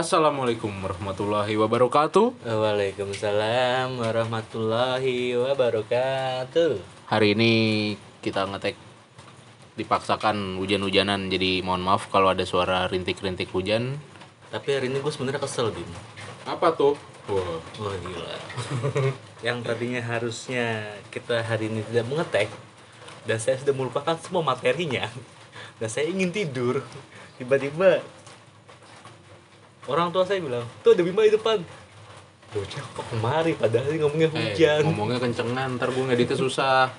Assalamualaikum warahmatullahi wabarakatuh. Waalaikumsalam warahmatullahi wabarakatuh. Hari ini kita ngetek dipaksakan hujan-hujanan jadi mohon maaf kalau ada suara rintik-rintik hujan. Tapi hari ini gue sebenarnya kesel Bim. Apa tuh? Wah, Wah gila. Yang tadinya harusnya kita hari ini tidak mengetek dan saya sudah melupakan semua materinya dan saya ingin tidur. Tiba-tiba orang tua saya bilang, tuh ada Bima di depan. Bocah kok kemari padahal ngomongnya eh, hujan. ngomongnya kencengan, ntar gue ngeditnya susah.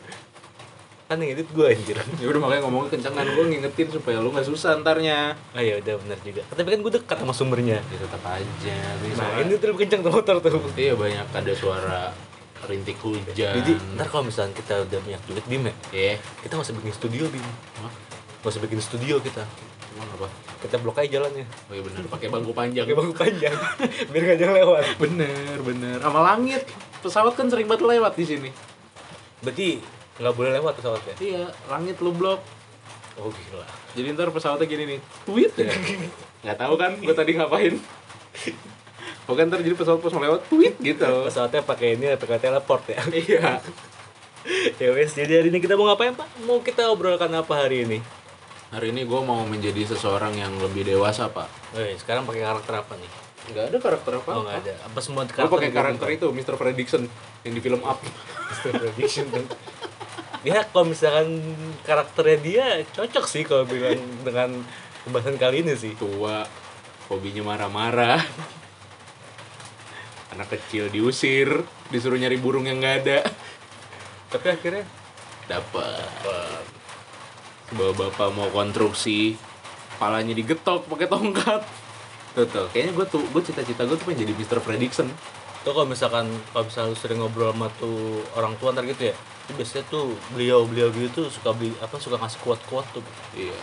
Kan yang edit gue anjir. Ya udah makanya ngomongnya kencengan, gue ngingetin supaya lu nggak susah ntarnya. Oh iya udah benar juga. Tapi kan gue dekat sama sumbernya. Ya tetap aja. Ini Nah ini tuh lebih kencang tuh motor tuh. Iya banyak ada suara rintik hujan. Jadi ntar kalau misalnya kita udah banyak duit Bim ya, ya, kita nggak usah bikin studio Bim. Hah? Usah bikin studio kita. Emang apa? Kita blok aja jalannya. Oh iya bener, pakai bangku panjang. Pakai bangku panjang. Biar nggak jalan lewat. Bener, bener. Sama langit. Pesawat kan sering banget lewat di sini. Berarti nggak boleh lewat pesawatnya. Iya, langit lu blok. Oh gila. Jadi ntar pesawatnya gini nih, tweet ya. Nggak tahu kan, gue tadi ngapain. Pokoknya ntar jadi pesawat pas lewat, tweet gitu. Pesawatnya pakai ini pakai teleport ya. Iya. ya wes, jadi hari ini kita mau ngapain Pak? Mau kita obrolkan apa hari ini? Hari ini gue mau menjadi seseorang yang lebih dewasa, Pak. Sekarang pakai karakter apa nih? Nggak ada karakter apa? Oh nggak ada. Apa semua Gue pakai karakter itu, Mr. Prediction yang di film Up. Mr. Prediction kan. Ya kalau misalkan karakternya dia cocok sih kalau bilang dengan pembahasan kali ini sih. Tua, hobinya marah-marah. Anak kecil diusir, disuruh nyari burung yang nggak ada. Tapi akhirnya Dapat. Bawa bapak mau konstruksi, palanya digetok pakai tongkat. Tuh, tuh. Kayaknya gue tuh, gue cita-cita gue tuh pengen jadi Mr. Prediction. tuh kalau misalkan kalau misalnya lu sering ngobrol sama tuh orang tua ntar gitu ya itu biasanya tuh beliau beliau gitu tuh suka beli apa suka ngasih kuat kuat tuh Iya.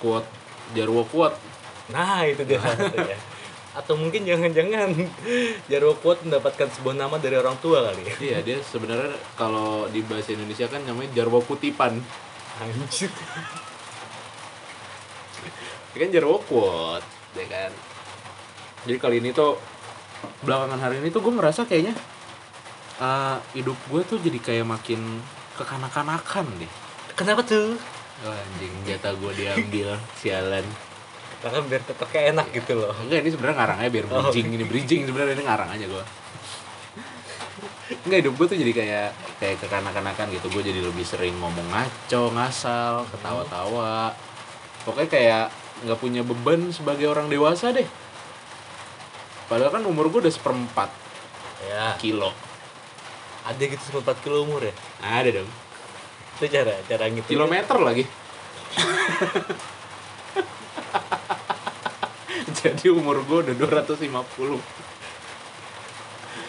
Kuat, Jarwo kuat. nah itu dia ya. atau mungkin jangan-jangan Jarwo kuat mendapatkan sebuah nama dari orang tua kali ya Iya, dia sebenarnya kalau di bahasa Indonesia kan namanya Jarwo kutipan. Anjir kan Jarwo kuat, ya kan. Jadi kali ini tuh belakangan hari ini tuh gue merasa kayaknya eh, hidup gue tuh jadi kayak makin kekanak-kanakan deh. kenapa tuh Oh, anjing jatah gue diambil sialan karena biar tetap kayak enak gitu loh enggak ini sebenarnya ngarangnya biar Oh. bridging ini bridging sebenarnya ini ngarang aja gue enggak hidup gue tuh jadi kayak kayak kekanak-kanakan gitu. Gue jadi lebih sering ngomong ngaco ngasal ketawa-tawa. Pokoknya kayak nggak punya beban sebagai orang dewasa deh. Padahal kan umur gue udah seperempat ya kilo. Ada gitu sempat 4 kilo umur ya? Ada dong. Itu cara cara gitu kilometer lagi. Jadi umur gue udah 250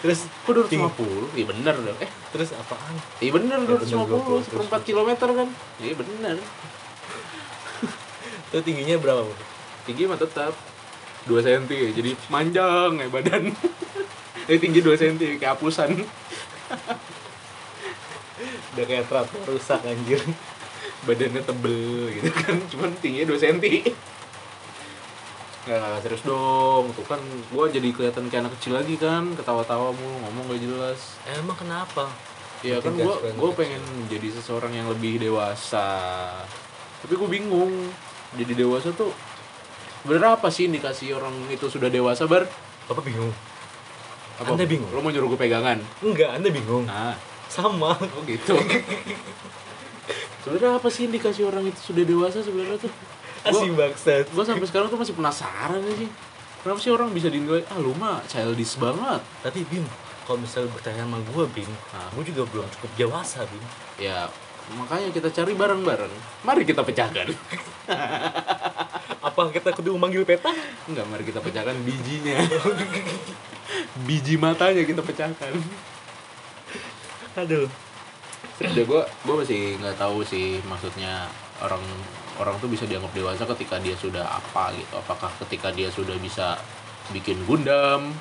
terus Kok 250? Iya bener dong. Eh, terus apaan iya bener Ya, bener, 250 250, seperempat kilometer kan? Iya bener. itu tingginya berapa Bu? Tinggi mah tetap 2 cm ya. Jadi manjang ya badan. Ini tinggi 2 cm kayak hapusan. udah kayak traktor rusak anjir Badannya tebel gitu kan. Cuman tingginya 2 cm. Nggak serius dong. Tuh kan gua jadi kelihatan kayak anak kecil lagi kan. Ketawa-tawa mulu, ngomong gak jelas. emang kenapa Ya kan gua anak pengen jadi seseorang yang lebih dewasa. Tapi gue bingung. Jadi dewasa tuh sebenarnya apa sih indikasi orang itu sudah dewasa bar? Bapak bingung Apa? Anda bingung? Lo mau nyuruh gue pegangan? enggak anda bingung Nah, sama oh gitu. sebenarnya apa sih indikasi orang itu sudah dewasa sebenarnya tuh? Asing bangsat Gue sampai sekarang tuh masih penasaran aja sih. Kenapa sih orang bisa dinilai ah lu mah childish banget? tapi bim kalau misalnya bertanya sama gue bim Nah. gue juga belum cukup dewasa bim Ya makanya kita cari bareng-bareng. Mari kita pecahkan. apa kita kudu manggil peta Enggak, mari kita pecahkan bijinya. Biji matanya kita pecahkan. aduh Ya gue gue masih nggak tahu sih maksudnya orang orang tuh bisa dianggap dewasa ketika dia sudah apa gitu. Apakah ketika dia sudah bisa bikin Gundam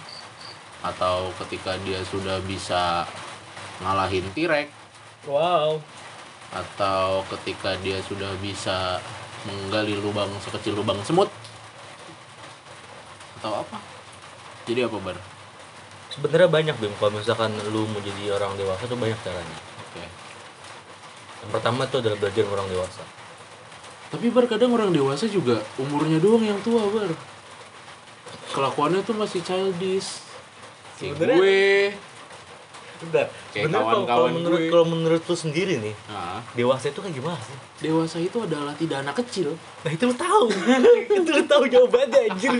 atau ketika dia sudah bisa ngalahin T-Rex. Wow. Atau ketika dia sudah bisa menggali lubang sekecil lubang semut. Atau apa? Jadi apa bar? Sebenarnya banyak bim. Kalau misalkan lu mau jadi orang dewasa tuh banyak caranya. Oke. Yang pertama tuh adalah belajar orang dewasa tapi bar kadang orang dewasa juga umurnya doang yang tua bar. Kelakuannya tuh masih childish. Kayak Sebenarnya- gue. Bentar, Kayak kawan-kawan menurut gue. kalau menurut lu sendiri nih nah, dewasa itu kayak gimana sih? Dewasa itu adalah tidak anak kecil. Nah itu lu tahu. Itu lu tahu jawabannya anjir.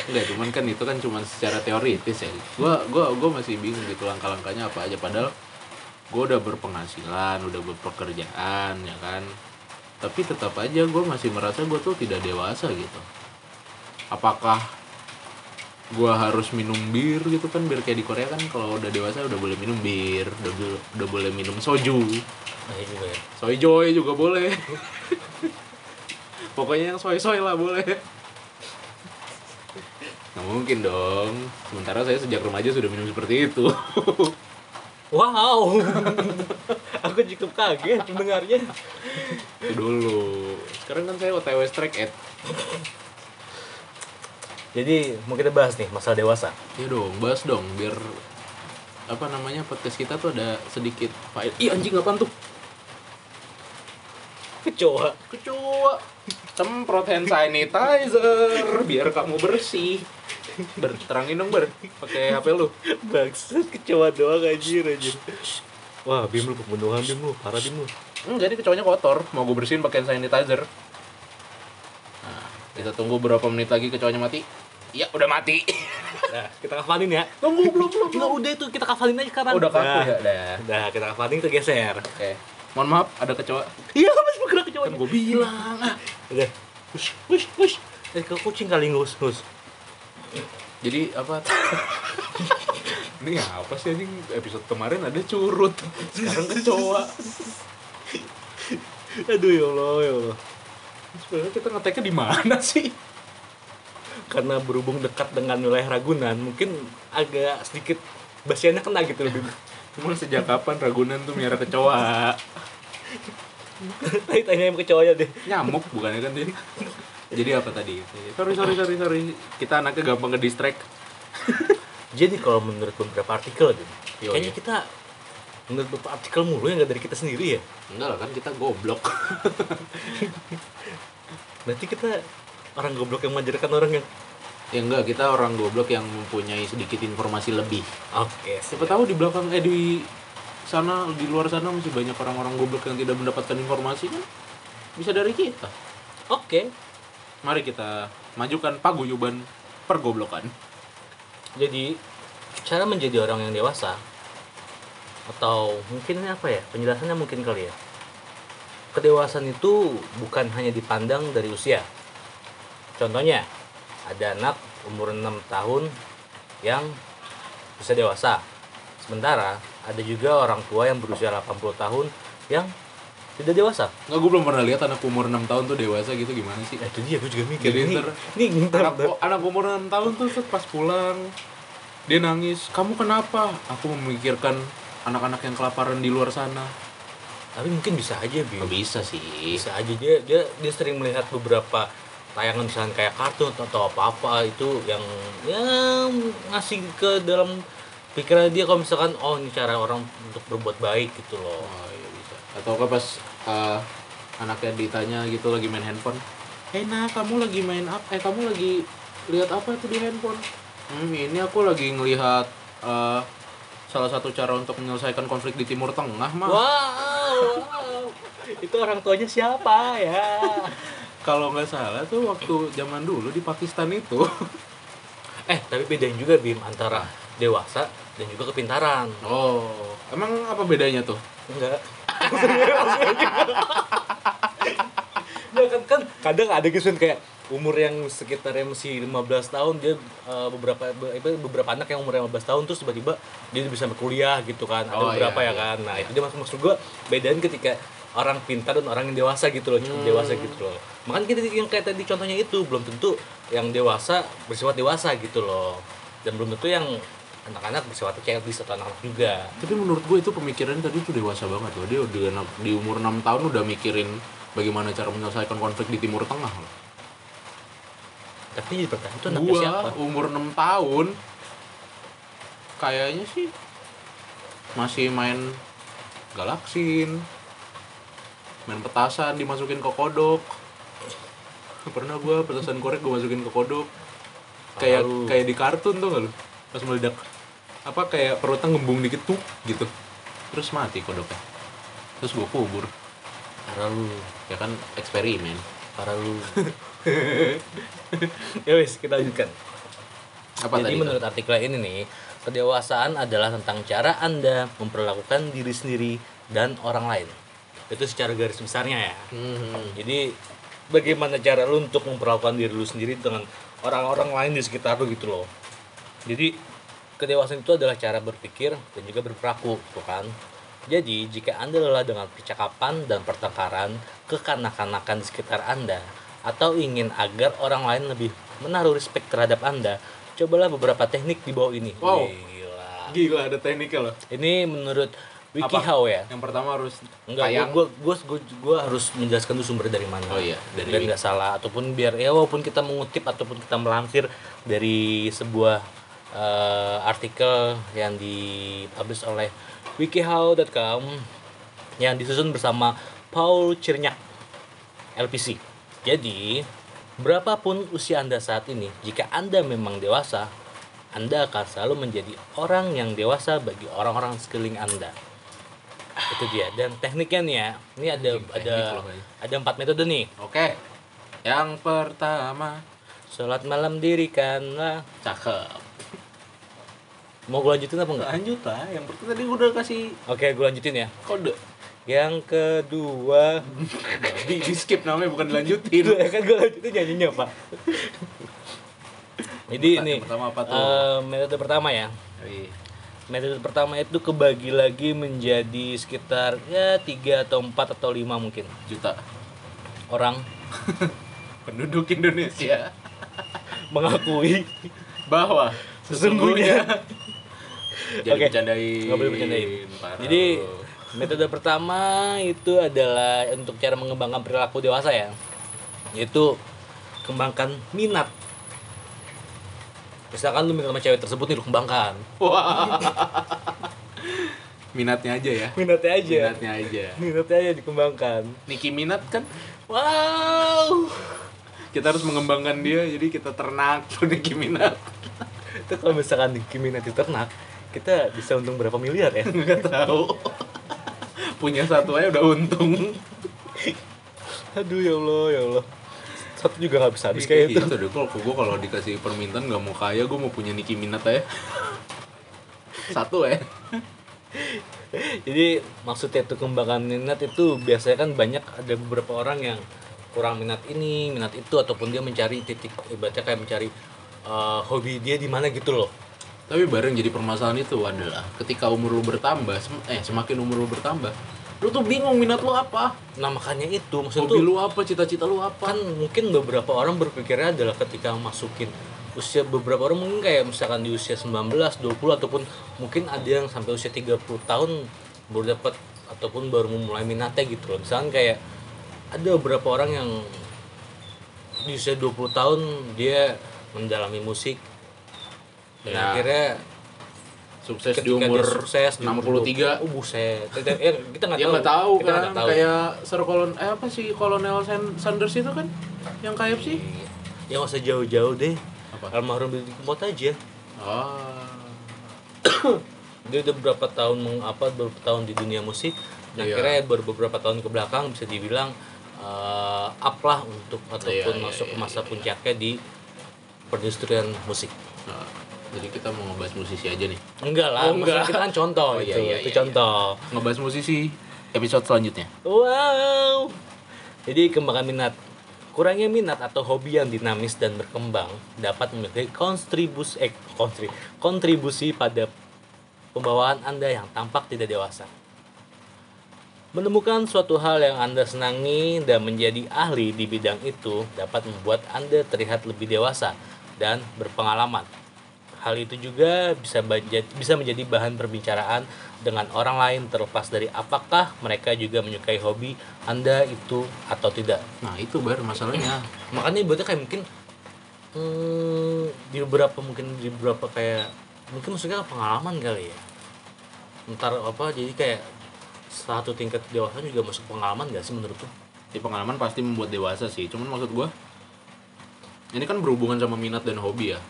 Enggak, cuman kan itu kan cuman secara teoritis ya. Gua gua gua masih bingung gitu langkah-langkahnya apa aja. Padahal gua udah berpenghasilan, udah berpekerjaan ya kan. Tapi tetap aja gua masih merasa gua tuh tidak dewasa gitu. Apakah gua harus minum bir gitu kan biar kayak di Korea kan kalau udah dewasa udah boleh minum bir, udah udah boleh minum soju. itu juga ya Soy joy juga boleh. Pokoknya yang soy-soy lah boleh. Nggak mungkin dong. Sementara saya sejak remaja sudah minum seperti itu. wow aku cukup kaget mendengarnya itu dulu. Sekarang kan saya OTW strike at. jadi mau kita bahas nih masalah dewasa Ya dong, bahas dong biar apa namanya podcast kita tuh ada sedikit faedah. Ih anjing apaan tuh? kecoa Kecoa. Semprot hand sanitizer biar kamu bersih. Ber, terangin dong ber, pakai HP lu. bangsat kecoa doang anjir anjir wah bim lu pembunuhan bim lu parah bim lu Enggak, ini kecoanya kotor. Mau gue bersihin pakai sanitizer. Nah, kita tunggu berapa menit lagi kecoanya mati. Ya, udah mati. nah kita kafalin ya Tunggu, belum, belum, Nggak udah itu kita kafalin aja sekarang Udah kaku Dah. ya? Udah. Udah kita kafalin kita geser Oke. Mohon maaf, ada kecoa. iya masih bergerak kecoa Kan gue bilang. Ah. udah hush hush hush eh ke kucing kali ngus ngus Jadi apa? ini apa sih anjing episode kemarin ada curut. Sekarang kecoa. aduh ya allah ya allah Sebenarnya kita ngeteknya di mana sih? karena berhubung dekat dengan wilayah Ragunan mungkin agak sedikit basiannya kena gitu lebih Cuma sejak kapan Ragunan tuh miara kecoa? tanya tanya kecoanya deh Nyamuk bukannya kan tadi? Jadi apa tadi? Sorry, sorry, sorry, sorry. Kita anaknya gampang ke distract. jadi kalau menurut beberapa artikel gitu Yo, kayaknya iya. kita menurut beberapa artikel mulu yang nggak dari kita sendiri ya Enggak lah kan kita goblok. berarti kita orang goblok yang mengajarkan orang yang ya enggak, kita orang goblok yang mempunyai sedikit informasi lebih. oke Siapa tahu di belakang eh di sana di luar sana masih banyak orang-orang goblok yang tidak mendapatkan informasi kan bisa dari kita. oke Mari kita majukan paguyuban pergoblokan. jadi cara menjadi orang yang dewasa atau mungkin apa ya penjelasannya mungkin kali ya. Kedewasaan itu bukan hanya dipandang dari usia. Contohnya ada anak umur 6 tahun yang bisa dewasa. Sementara ada juga orang tua yang berusia 80 tahun yang tidak dewasa? Enggak, gue belum pernah lihat anak umur 6 tahun tuh dewasa gitu gimana sih? ya, itu dia gue juga mikir. Jadi ini, ntar- ini ntar, anak, anak umur 6 tahun tuh set pas pulang dia nangis kamu kenapa? Aku memikirkan anak-anak yang kelaparan di luar sana. Tapi mungkin bisa aja bi. Bisa sih. Bisa aja. Dia dia dia sering melihat beberapa tayangan misalnya kayak kartun atau, atau apa-apa itu yang yang ngasih ke dalam pikiran dia kalau misalkan oh ini cara orang untuk berbuat baik gitu loh. Oh iya bisa. Atau apa pas anaknya ditanya gitu lagi main handphone. Eh nah kamu lagi main apa eh kamu lagi lihat apa itu di handphone? Hmm ini aku lagi ngelihat uh, salah satu cara untuk menyelesaikan konflik di timur tengah mah wow, wow. itu orang tuanya siapa ya? Kalau nggak salah tuh waktu zaman dulu di Pakistan itu. Eh tapi bedain juga bim antara dewasa dan juga kepintaran. Oh emang apa bedanya tuh? Enggak ya kan kan kadang ada gitu kan kayak umur yang sekitarnya masih 15 tahun dia eh, beberapa be- apa, beberapa anak yang umur 15 tahun terus tiba-tiba dia bisa kuliah gitu kan ada Oh, beberapa iya, ya iya. kan nah itu dia maksud maksud gua bedain ketika orang pintar dan orang yang dewasa gitu loh cukup Hmm. dewasa gitu loh makanya kita yang kayak tadi contohnya itu belum tentu yang dewasa bersifat dewasa gitu loh dan belum tentu yang anak-anak bersifat childish atau anak-anak juga. Tapi menurut gue itu pemikirannya tadi tuh dewasa banget loh. Dia udah anak- di umur 6 tahun udah mikirin bagaimana cara menyelesaikan konflik di timur tengah loh. Tapi bertahan itu anaknya gua siapa? umur 6 tahun kayaknya sih masih main galaksin main petasan dimasukin ke kodok. Pernah gua petasan korek gua masukin ke kodok. Kayak kayak di kartun tuh gak lu pas meledak apa kayak perutnya ngembung dikit tuh gitu terus mati kodoknya terus gua kubur parah lu ya kan eksperimen parah lu ya wis kita lanjutkan apa Jadi tadi menurut artikel ini nih, kedewasaan adalah tentang cara Anda memperlakukan diri sendiri dan orang lain. Itu secara garis besarnya ya. Hmm. Jadi bagaimana cara lu untuk memperlakukan diri lu sendiri dengan orang-orang lain di sekitar lu gitu loh. Jadi kedewasaan itu adalah cara berpikir dan juga berperilaku, tuh kan. Jadi jika Anda lelah dengan percakapan dan pertengkaran kekanak-kanakan di sekitar Anda atau ingin agar orang lain lebih menaruh respect terhadap Anda, cobalah beberapa teknik di bawah ini. Wow. Gila. gila ada tekniknya loh Ini menurut WikiHow ya. yang pertama harus Enggak, tayang gua, gua, gua, gua harus menjelaskan dulu sumber dari mana. Oh iya, dari dan Wiki. nggak salah ataupun biar ya walaupun kita mengutip ataupun kita melansir dari sebuah eh, artikel yang dipublish oleh wikihow.com yang disusun bersama Paul Cirnyak LPC. Jadi, berapapun usia Anda saat ini, jika Anda memang dewasa, Anda akan selalu menjadi orang yang dewasa bagi orang-orang sekeliling Anda. Itu dia. Dan tekniknya nih ya ini ada ada teknik loh, Bay. ada empat metode nih. Oke yang pertama. Sholat malam dirikanlah. Cakep mau gue lanjutin apa enggak? Lanjut lah yang pertama tadi udah kasih oke gue lanjutin ya. kode. Yang kedua. Di, di skip namanya bukan dilanjutin. Ya kan gue lanjutin nyanyinya pak. Jadi ini pertama apa tuh? eh, metode pertama ya. Wih, metode pertama itu kebagi lagi menjadi sekitar ya tiga atau empat atau lima mungkin. Juta. Orang. Penduduk Indonesia. Mengakui. Bahwa Sesungguhnya. jadi Oke. bercandain Nggak boleh bercandain. Parah Jadi metode pertama itu adalah untuk cara mengembangkan perilaku dewasa ya, yaitu kembangkan minat. Misalkan lu minat sama cewek tersebut nih lu kembangkan. wah minatnya aja ya Minatnya aja. minatnya aja Minatnya aja dikembangkan. Niki Minat kan Wow. kita harus mengembangkan dia jadi kita ternak tuh Nicki Minaj Itu kalau misalkan di minat ternak, kita bisa untung berapa miliar ya? nggak tahu punya satu aja udah untung Aduh ya Allah, ya Allah. Satu juga nggak bisa habis kayak kayak itu. deh kalau gue kalau dikasih permintaan nggak mau kaya gue mau punya Nicki Minaj aja satu ya Jadi maksudnya itu kembangan minat itu biasanya kan banyak ada beberapa orang yang kurang minat ini, minat itu ataupun dia mencari titik ibaratnya kayak mencari eh, hobi dia di mana gitu loh. Tapi bareng jadi permasalahan itu adalah ketika umur lu bertambah sem- eh semakin umur lu bertambah lu tuh bingung minat lu apa Nah makanya itu maksud hobi tuh lu apa cita-cita lu apa kan mungkin beberapa orang berpikirnya adalah ketika masukin usia beberapa orang mungkin kayak misalkan di usia 19, 20 ataupun mungkin ada yang sampai usia 30 tahun baru dapat ataupun baru memulai minatnya gitu loh. Misalkan kayak ada beberapa orang yang di usia 20 tahun dia mendalami musik dan Ya. akhirnya sukses di umur sukses di umur 63 oh buset. Kita, ya, kita nggak ya tahu. nggak tahu kita kan nggak tahu. kayak Sir Kolon eh apa sih Kolonel San- Sanders itu kan yang kayak sih? Ya nggak usah jauh-jauh deh. Apa? almarhum Billy Kempot aja. Ah. Dia udah beberapa tahun meng, apa beberapa tahun di dunia musik. Dan Iya. akhirnya baru beberapa tahun ke belakang bisa dibilang eh up lah untuk ataupun Iya, iya, masuk ke iya, masa iya. puncaknya di perindustrian musik. Nah, jadi kita mau ngebahas musisi aja nih. Enggak lah Oh, enggak. kita kan contoh Oh, iya, itu iya, itu iya, contoh. ngebahas musisi episode selanjutnya. Wow. Jadi kembangan minat. Kurangnya minat atau hobi yang dinamis dan berkembang dapat memiliki kontribusi eh kontri- kontribusi pada pembawaan anda yang tampak tidak dewasa. Menemukan suatu hal yang Anda senangi dan menjadi ahli di bidang itu dapat membuat Anda terlihat lebih dewasa dan berpengalaman. Hal itu juga bisa bisa menjadi bahan perbicaraan dengan orang lain terlepas dari apakah mereka juga menyukai hobi Anda itu atau tidak. nah itu baru masalahnya. Makanya ibaratnya kayak mungkin hmm, di beberapa mungkin di beberapa kayak mungkin maksudnya pengalaman kali ya. Ntar apa jadi kayak satu tingkat dewasa juga masuk pengalaman gak sih menurut tuh di pengalaman pasti membuat dewasa sih. Cuman maksud gua ini kan berhubungan sama minat dan hobi ya.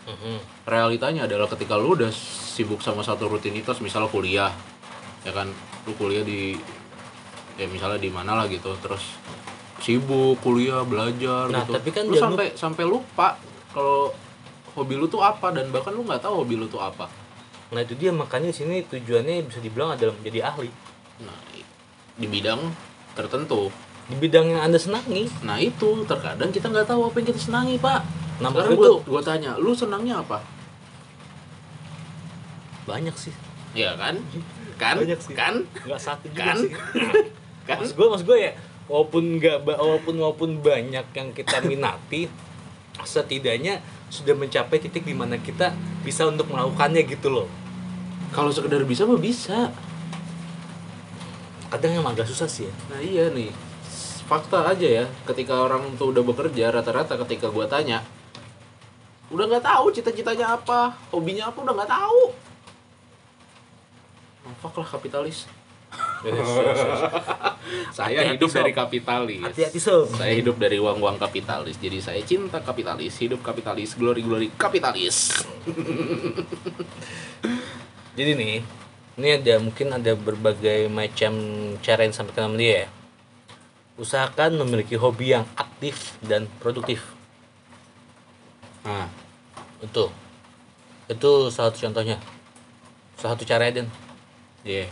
Realitanya adalah ketika lu udah sibuk sama satu rutinitas misal kuliah ya kan? Lu kuliah di ya misalnya di mana lah gitu terus sibuk kuliah belajar Nah, gitu. tapi kan lu sampai sampai lupa kalau hobi lu tuh apa dan bahkan lu nggak tahu hobi lu tuh apa. Nah itu dia makanya sini tujuannya bisa dibilang adalah menjadi ahli. Nah di bidang tertentu di bidang yang anda senangi. Nah itu terkadang kita nggak tahu apa yang kita senangi pak. Nah, sekarang itu- gua tanya lu senangnya apa? Banyak sih. Ya kan? Kan? Banyak sih. kan? Nggak satu juga Kan? sih. Kan? Maksud gue maksud gue ya walaupun nggak walaupun walaupun banyak yang kita minati setidaknya sudah mencapai titik di mana kita bisa untuk melakukannya gitu loh. Kalau sekedar bisa mah bisa. Kadang emang agak susah sih ya. Nah iya nih fakta aja ya. Ketika orang tuh udah bekerja rata-rata ketika gua tanya udah nggak tahu cita-citanya apa? Hobinya apa? Udah nggak tahu. Fuck lah kapitalis. Saya Hati-hati, hidup Sob. dari kapitalis. Hati-hati sob. Saya hidup dari uang-uang kapitalis. Jadi saya cinta kapitalis hidup kapitalis glory glory kapitalis. Jadi nih ini ada mungkin ada berbagai macam cara yang disampaikan sama dia ya usahakan memiliki hobi yang aktif dan produktif. Nah itu. Itu salah satu contohnya. Salah satu caranya dan iya.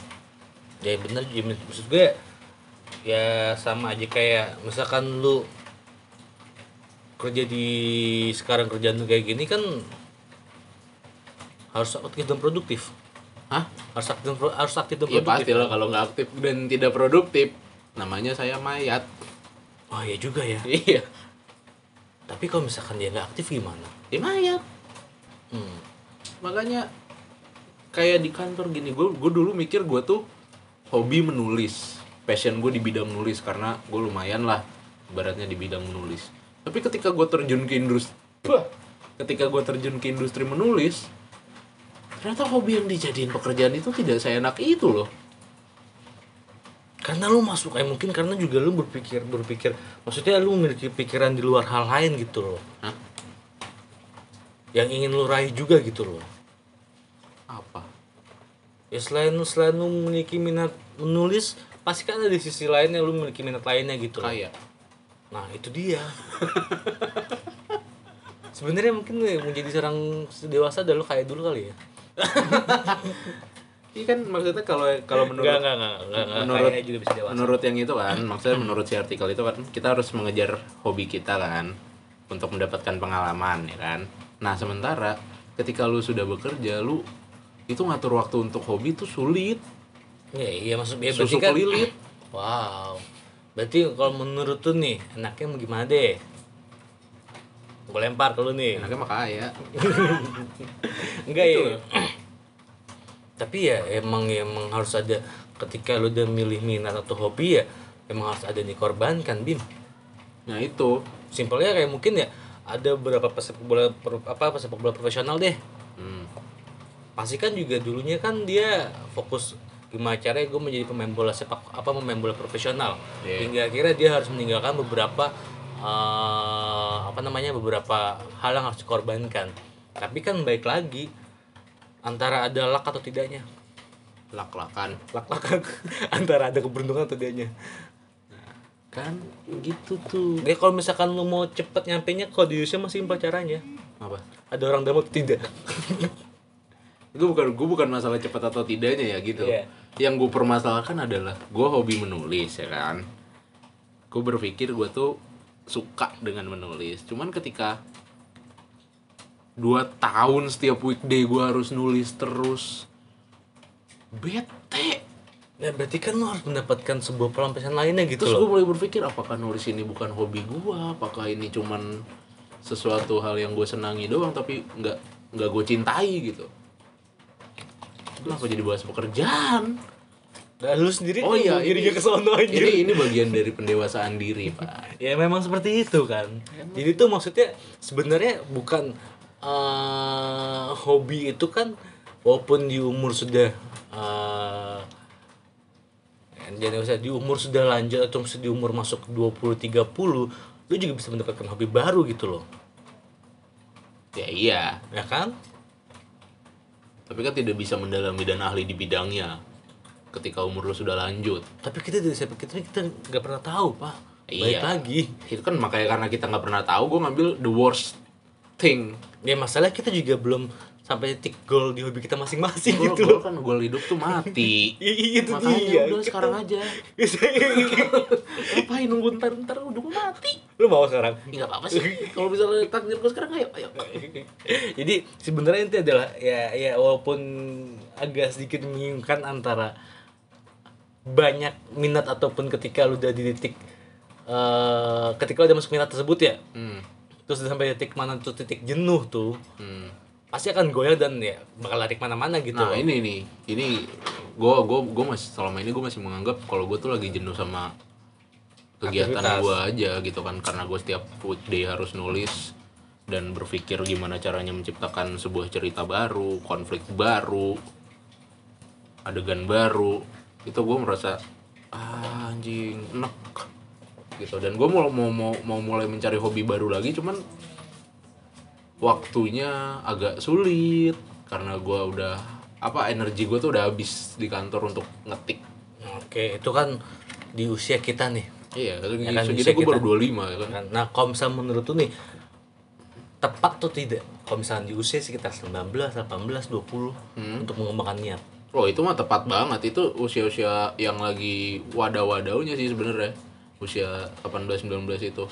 Ya bener ya, maksud gue ya sama aja kayak misalkan lu kerja di sekarang kerjaan lu kayak gini kan harus aktif dan produktif. Hah? harus aktif harus aktif dan ya produktif. pasti lah kalau nggak aktif dan tidak produktif namanya saya mayat. Oh ya juga ya. Iya. Tapi kalau misalkan dia nggak aktif gimana? Ya mayat. Hmm. makanya kayak di kantor gini gue gue dulu mikir gue tuh hobi menulis. Passion gue di bidang nulis karena gue lumayan lah ibaratnya di bidang menulis. Tapi ketika gue terjun ke industri ketika gue terjun ke industri menulis ternyata hobi yang dijadiin pekerjaan itu tidak saya enak itu loh karena lu masuk kayak mungkin karena juga lu berpikir berpikir maksudnya lu memiliki pikiran di luar hal lain gitu loh. Hah? yang ingin lu raih juga gitu loh. Apa? Ya selain lu selain lu memiliki minat menulis pasti kan ada di sisi lainnya lu memiliki minat lainnya gitu loh. kayak nah itu dia. Sebenarnya mungkin menjadi seorang dewasa adalah lu kayak dulu kali ya Iya kan maksudnya kalau kalau menurut enggak enggak enggak enggak, enggak. menurut juga bisa dewasa. menurut yang itu kan maksudnya menurut si artikel itu kan kita harus mengejar hobi kita kan untuk mendapatkan pengalaman ya kan? Nah sementara ketika lu sudah bekerja lu itu ngatur waktu untuk hobi itu sulit. Iya iya maksud ya, susu berarti kan kelilit wow. Berarti kalau menurut tuh nih enaknya mau gimana deh? Gue lempar ke lu nih. Enaknya mah kaya enggak Gitu ya tapi ya emang emang harus ada ketika lu udah milih minat atau hobi ya emang harus ada yang dikorbankan bim. Nah itu. Simpelnya kayak mungkin ya ada beberapa pesepak bola per- apa pesepak bola profesional deh. Hmm. pasti kan juga dulunya kan dia fokus gimana caranya gue menjadi pemain bola sepak apa pemain bola profesional. Iya. hingga akhirnya dia harus meninggalkan beberapa eh, apa namanya beberapa hal yang harus dikorbankan. Tapi kan baik lagi antara ada luck atau tidaknya. Lak-lakan luck antara ada keberuntungan atau tidaknya. Kan gitu tuh. Dia kalau misalkan lu mau cepet nyampe nya kalau di Indonesia masih simpel caranya. Apa? Ada orang dalam atau tidak? Itu bukan gue bukan masalah cepat atau tidaknya ya gitu. Iya. yang gue permasalahkan adalah gue hobi menulis ya kan? Gue berpikir gue tuh suka dengan menulis. Cuman ketika dua tahun setiap weekday gue harus nulis terus. Bete. Nah berarti kan lu harus mendapatkan sebuah pelampiasan lainnya gitu terus loh. gue mulai berpikir apakah nulis ini bukan hobi gue apakah ini cuman sesuatu hal yang gue senangi doang tapi nggak nggak gue cintai gitu? Kenapa jadi bahas pekerjaan? Dan lu sendiri Oh iya, ini ini- ke sono ini ini bagian dari pendewasaan diri pak. Ya memang seperti itu kan. Jadi itu maksudnya sebenarnya bukan eh, hobi itu kan walaupun di umur sudah eh jadi usah di umur sudah lanjut atau di umur masuk 20 30 lu juga bisa mendapatkan hobi baru gitu loh. Ya iya. Ya kan? Tapi kan tidak bisa mendalami dan ahli di bidangnya ketika umur lu sudah lanjut. Tapi kita dari siapa? Kita kita nggak pernah tahu pak. Baik Iya. lagi. Itu kan makanya karena kita nggak pernah tahu gue ngambil the worst thing. Ya masalah kita juga belum sampai titik goal di hobi kita masing-masing gitu gol loh. kan gol hidup tuh mati. Iya, itu makanya dia udah sekarang aja. Ngapain nunggu ntar ntar udah mau mati. Lu mau sekarang? Ya nggak apa-apa sih. Kalau misalnya takdir gue sekarang ayo ayo. Jadi sebenarnya itu adalah ya ya walaupun agak sedikit membingungkan antara banyak minat ataupun ketika lu udah di titik eh ketika lu udah masuk minat tersebut ya. Hmm. Terus sampai titik mana tuh titik jenuh tuh Hmm. pasti akan goyang dan ya bakal lari ke mana-mana gitu nah loh. ini nih ini gue gue gue masih selama ini gue masih menganggap kalau gue tuh lagi jenuh sama kegiatan gue aja gitu kan karena gue setiap weekday harus nulis dan berpikir gimana caranya menciptakan sebuah cerita baru konflik baru adegan baru itu gue merasa ah, anjing enak gitu. Dan gue mau mau mau mau mulai mencari hobi baru lagi cuman waktunya agak sulit. Karena gue udah apa energi gue tuh udah habis di kantor untuk ngetik. Oke, itu kan di usia kita nih. iya kan Ya kan, segitu bisa gue baru 25 ya kan? Nah, kalau misalnya menurut lu nih tepat tuh tidak kalau misalnya di usia sekitar 19, 18, 20 Hmm. untuk mengembangkan niat. oh itu mah tepat banget. Itu usia-usia yang lagi wadah-wadahnya sih sebenarnya usia 18 19 itu.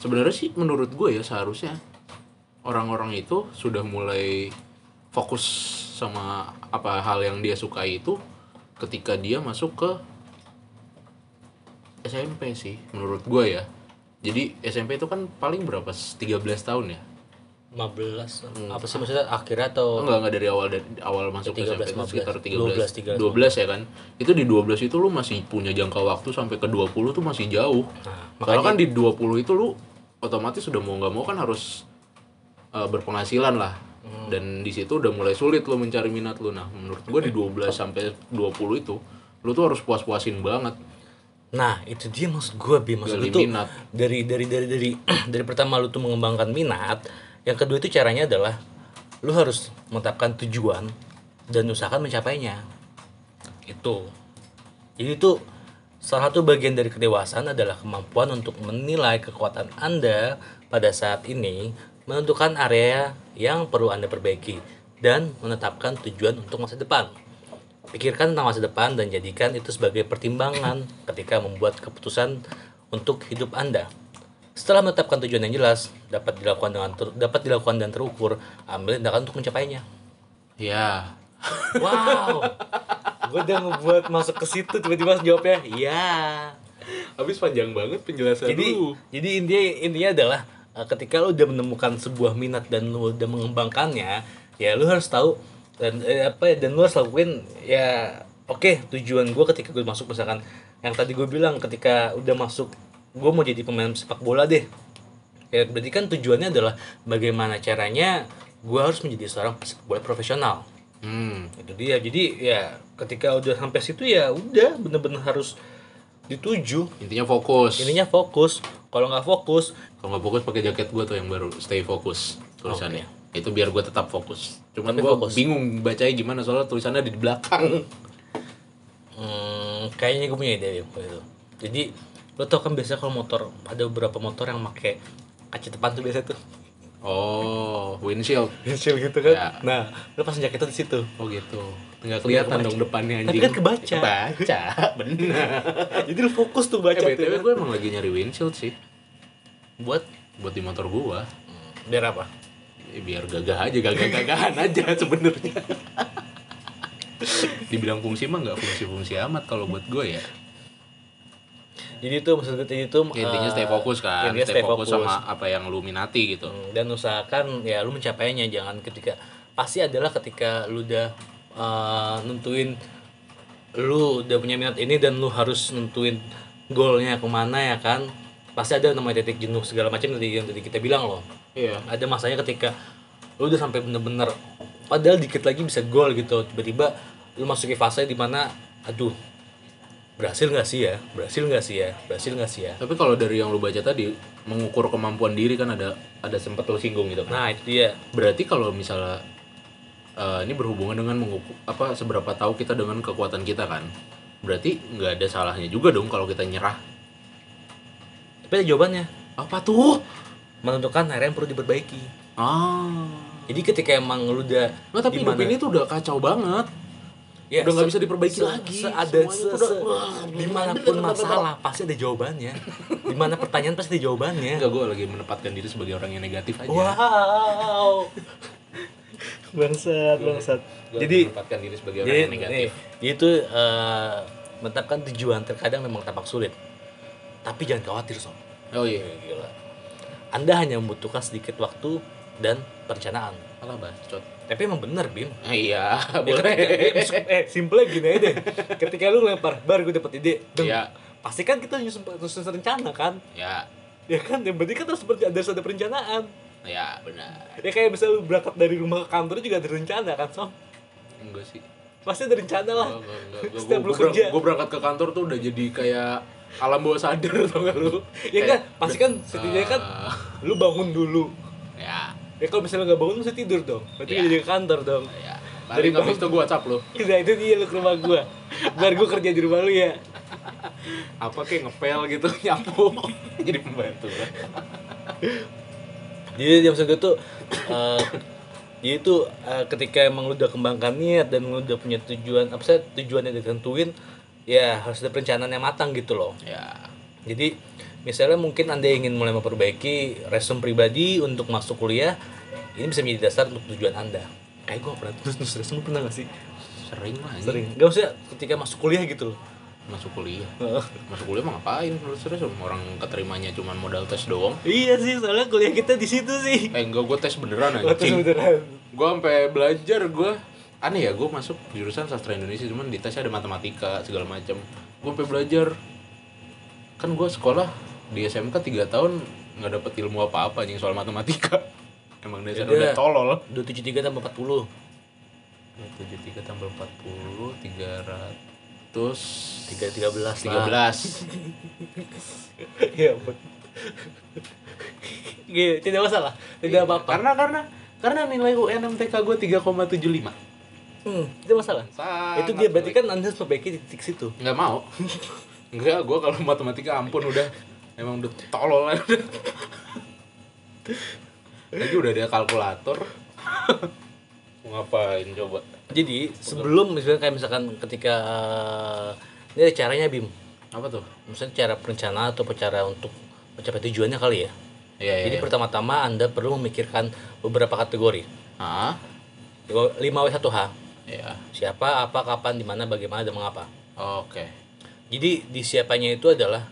Sebenarnya sih menurut gue ya seharusnya orang-orang itu sudah mulai fokus sama apa hal yang dia sukai itu ketika dia masuk ke SMP sih menurut gue ya. Jadi SMP itu kan paling berapa? 13 tahun ya 15 apa sih maksudnya akhirnya atau enggak enggak dari awal dari awal masuk ke 13, SMP itu 15. sekitar 13 12, 12 ya kan itu di 12 itu lu masih punya jangka waktu sampai ke 20 tuh masih jauh Nah, Kalau kan di 20 itu lu otomatis sudah mau nggak mau kan harus uh, berpenghasilan lah. Hmm. Dan di situ udah mulai sulit lu mencari minat lu. Nah, menurut gua di 12 sampai 20 itu lu tuh harus puas-puasin banget. Nah, itu dia maksud gue bi maksud lu tuh minat. dari dari dari dari dari pertama lu tuh mengembangkan minat, yang kedua itu caranya adalah lu harus menetapkan tujuan dan usahakan mencapainya. Itu. Jadi itu salah satu bagian dari kedewasaan adalah kemampuan untuk menilai kekuatan Anda pada saat ini, menentukan area yang perlu Anda perbaiki dan menetapkan tujuan untuk masa depan. Pikirkan tentang masa depan dan jadikan itu sebagai pertimbangan ketika membuat keputusan untuk hidup Anda. Setelah menetapkan tujuan yang jelas, dapat dilakukan dengan ter- dapat dilakukan dan terukur, ambil tindakan untuk mencapainya. Ya. Wow. Gue udah ngebuat masuk ke situ tiba-tiba jawabnya iya. Habis panjang banget penjelasan Jadi lu. jadi intinya intinya adalah uh, ketika lu udah menemukan sebuah minat dan lu udah mengembangkannya, ya lu harus tahu dan eh, apa ya dan lu harus lakuin ya oke tujuan gue ketika gue masuk misalkan yang tadi gue bilang ketika udah masuk gue mau jadi pemain sepak bola deh ya berarti kan tujuannya adalah bagaimana caranya gue harus menjadi seorang sepak bola profesional Hmm. itu dia jadi ya ketika udah sampai situ ya udah bener-bener harus dituju Intinya fokus. ininya fokus kalau nggak fokus Kalau nggak fokus pakai jaket gua tuh yang baru stay fokus tulisannya. Itu biar gua tetap fokus. Cuman fokus. bingung bacanya gimana soalnya tulisannya di belakang. hmm, kayaknya gue punya ide itu jadi lo tau kan biasa kalau motor ada beberapa motor yang pakai kaca depan tuh biasa tuh Oh, windshield. kecil gitu kan Ya. nah lo pasang jaketnya di situ Oh gitu. Nggak kelihatan dong depannya Tapi anjing. kan kebaca. Kebaca, bener. jadi lo fokus tuh baca eh, BTW gue emang lagi nyari windshield sih. buat Buat di motor gua. biar apa Ya, biar gagah aja, gagah-gagahan aja sebenarnya. Dibilang fungsi mah nggak fungsi-fungsi amat kalau buat gue ya. Jadi itu maksud gue jadi itu Intinya stay eh, fokus kan, intinya stay, fokus, sama apa yang lu minati gitu. Hmm, dan usahakan ya lu mencapainya. Jangan ketika pasti adalah ketika lu udah uh, nentuin lu udah punya minat ini dan lu harus nentuin goalnya ke mana ya kan? Pasti ada namanya titik jenuh segala macam tadi yang tadi kita bilang loh. Iya. Ada masanya ketika lu udah sampai bener-bener padahal dikit lagi bisa gol gitu. Tiba-tiba lu masuk ke fase di mana aduh berhasil nggak sih ya? Berhasil nggak sih ya? Berhasil nggak sih ya? Tapi kalau dari yang lu baca tadi mengukur kemampuan diri kan ada ada sempat lu singgung gitu. Kan nah itu dia. Berarti kalau misalnya eh, ini berhubungan dengan mengukur apa seberapa tahu kita dengan kekuatan kita kan berarti nggak ada salahnya juga dong kalau kita nyerah. Tapi ada jawabannya. Apa tuh? Menentukan area yang perlu diperbaiki. Ah. Jadi ketika emang lu udah Nggak, tapi hidup dimana- ini tuh udah kacau banget ya, udah nggak se- bisa diperbaiki se- lagi. se- ada se, se, udah- di mana pun masalah pasti ada jawabannya. Di mana pertanyaan pasti ada jawabannya. Enggak, gue lagi menempatkan diri sebagai orang yang negatif aja. Wow. Bangsat bangsat. Gua jadi menempatkan diri sebagai orang jadi yang negatif. nih, itu eh, menetapkan tujuan terkadang memang tampak sulit. Tapi jangan khawatir sob. Oh iya Gila. anda hanya membutuhkan sedikit waktu dan perencanaan. Malah bacot tapi emang bener bim. Ah, iya Ya, boleh. ketika, eh, eh simple gini aja deh. Ketika lu lempar bar gue dapet ide deng. Iya. pasti kan kita nyusun nyusun rencana kan? Ya ya kan yang penting kan harus harus ada perencanaan. Ya benar. Ya kayak misalnya lu berangkat dari rumah ke kantor juga ada rencana kan sob enggak sih. Pasti ada rencana lah. Setiap lu gue kerja. berangkat ke kantor tuh udah jadi kayak alam bawah sadar tau gak lu? Ya kan pasti kan setidaknya kan Ah, lu bangun dulu. Ya ya kalau misalnya nggak bangun lu mesti tidur dong. Berarti nggak jadi ke kantor dong. Ya Dari habis itu gue whatsapp lu. Nah itu dia lu ke rumah gua. Biar gua kerja di rumah lu ya. Apa kayak ngepel gitu nyapu. Jadi pembantu. Kan Jadi maksud gue tuh eh, Jadi itu eh, ketika emang lu udah kembangkan niat Dan lu udah punya tujuan Apa sih tujuan yang ditentuin Ya harus ada perencanaan yang matang gitu loh. Ya Jadi misalnya mungkin anda ingin mulai memperbaiki resume pribadi untuk masuk kuliah Ini bisa menjadi dasar untuk tujuan anda. Kayak gue pernah tulis nulis resume pernah gak sih? sering lah ini Sering. Gak usah ketika masuk kuliah gitu loh. Masuk kuliah. Masuk kuliah mah ngapain? Menurut serius orang keterimanya cuma modal tes doang. Iya sih soalnya kuliah kita di situ sih. Eh enggak gue tes beneran terus anjing. beneran. Gue sampai belajar gue aneh ya gue masuk jurusan sastra Indonesia cuman di tesnya ada matematika segala macam gue sampai belajar. Kan gue sekolah di SMK 3 tahun nggak dapet ilmu apa apa anjing soal matematika emang dasar Yaudah. udah tolol. 273 tambah 40 tujuh tiga tambah empat puluh tiga ratus. 313 tiga belas ya ampun. Gini, tidak masalah. Tidak apa-apa. Karena karena karena nilai UN MTK gue 3,75 hmm, tidak masalah. Sangat itu dia berarti kan anda harus perbaiki titik situ. Nggak mau. Enggak gue kalau matematika ampun udah. Emang udah tolol aja udah lagi udah ada kalkulator. Ngapain coba? Jadi sebelum misalnya kayak misalkan ketika ini ada caranya bim. Apa tuh? Misalnya cara perencanaan atau cara untuk mencapai tujuannya kali ya? Iya iya jadi pertama-tama anda perlu memikirkan beberapa kategori. Ah 5W1H ya siapa apa kapan di mana bagaimana dan mengapa. Oke. Jadi di siapanya itu adalah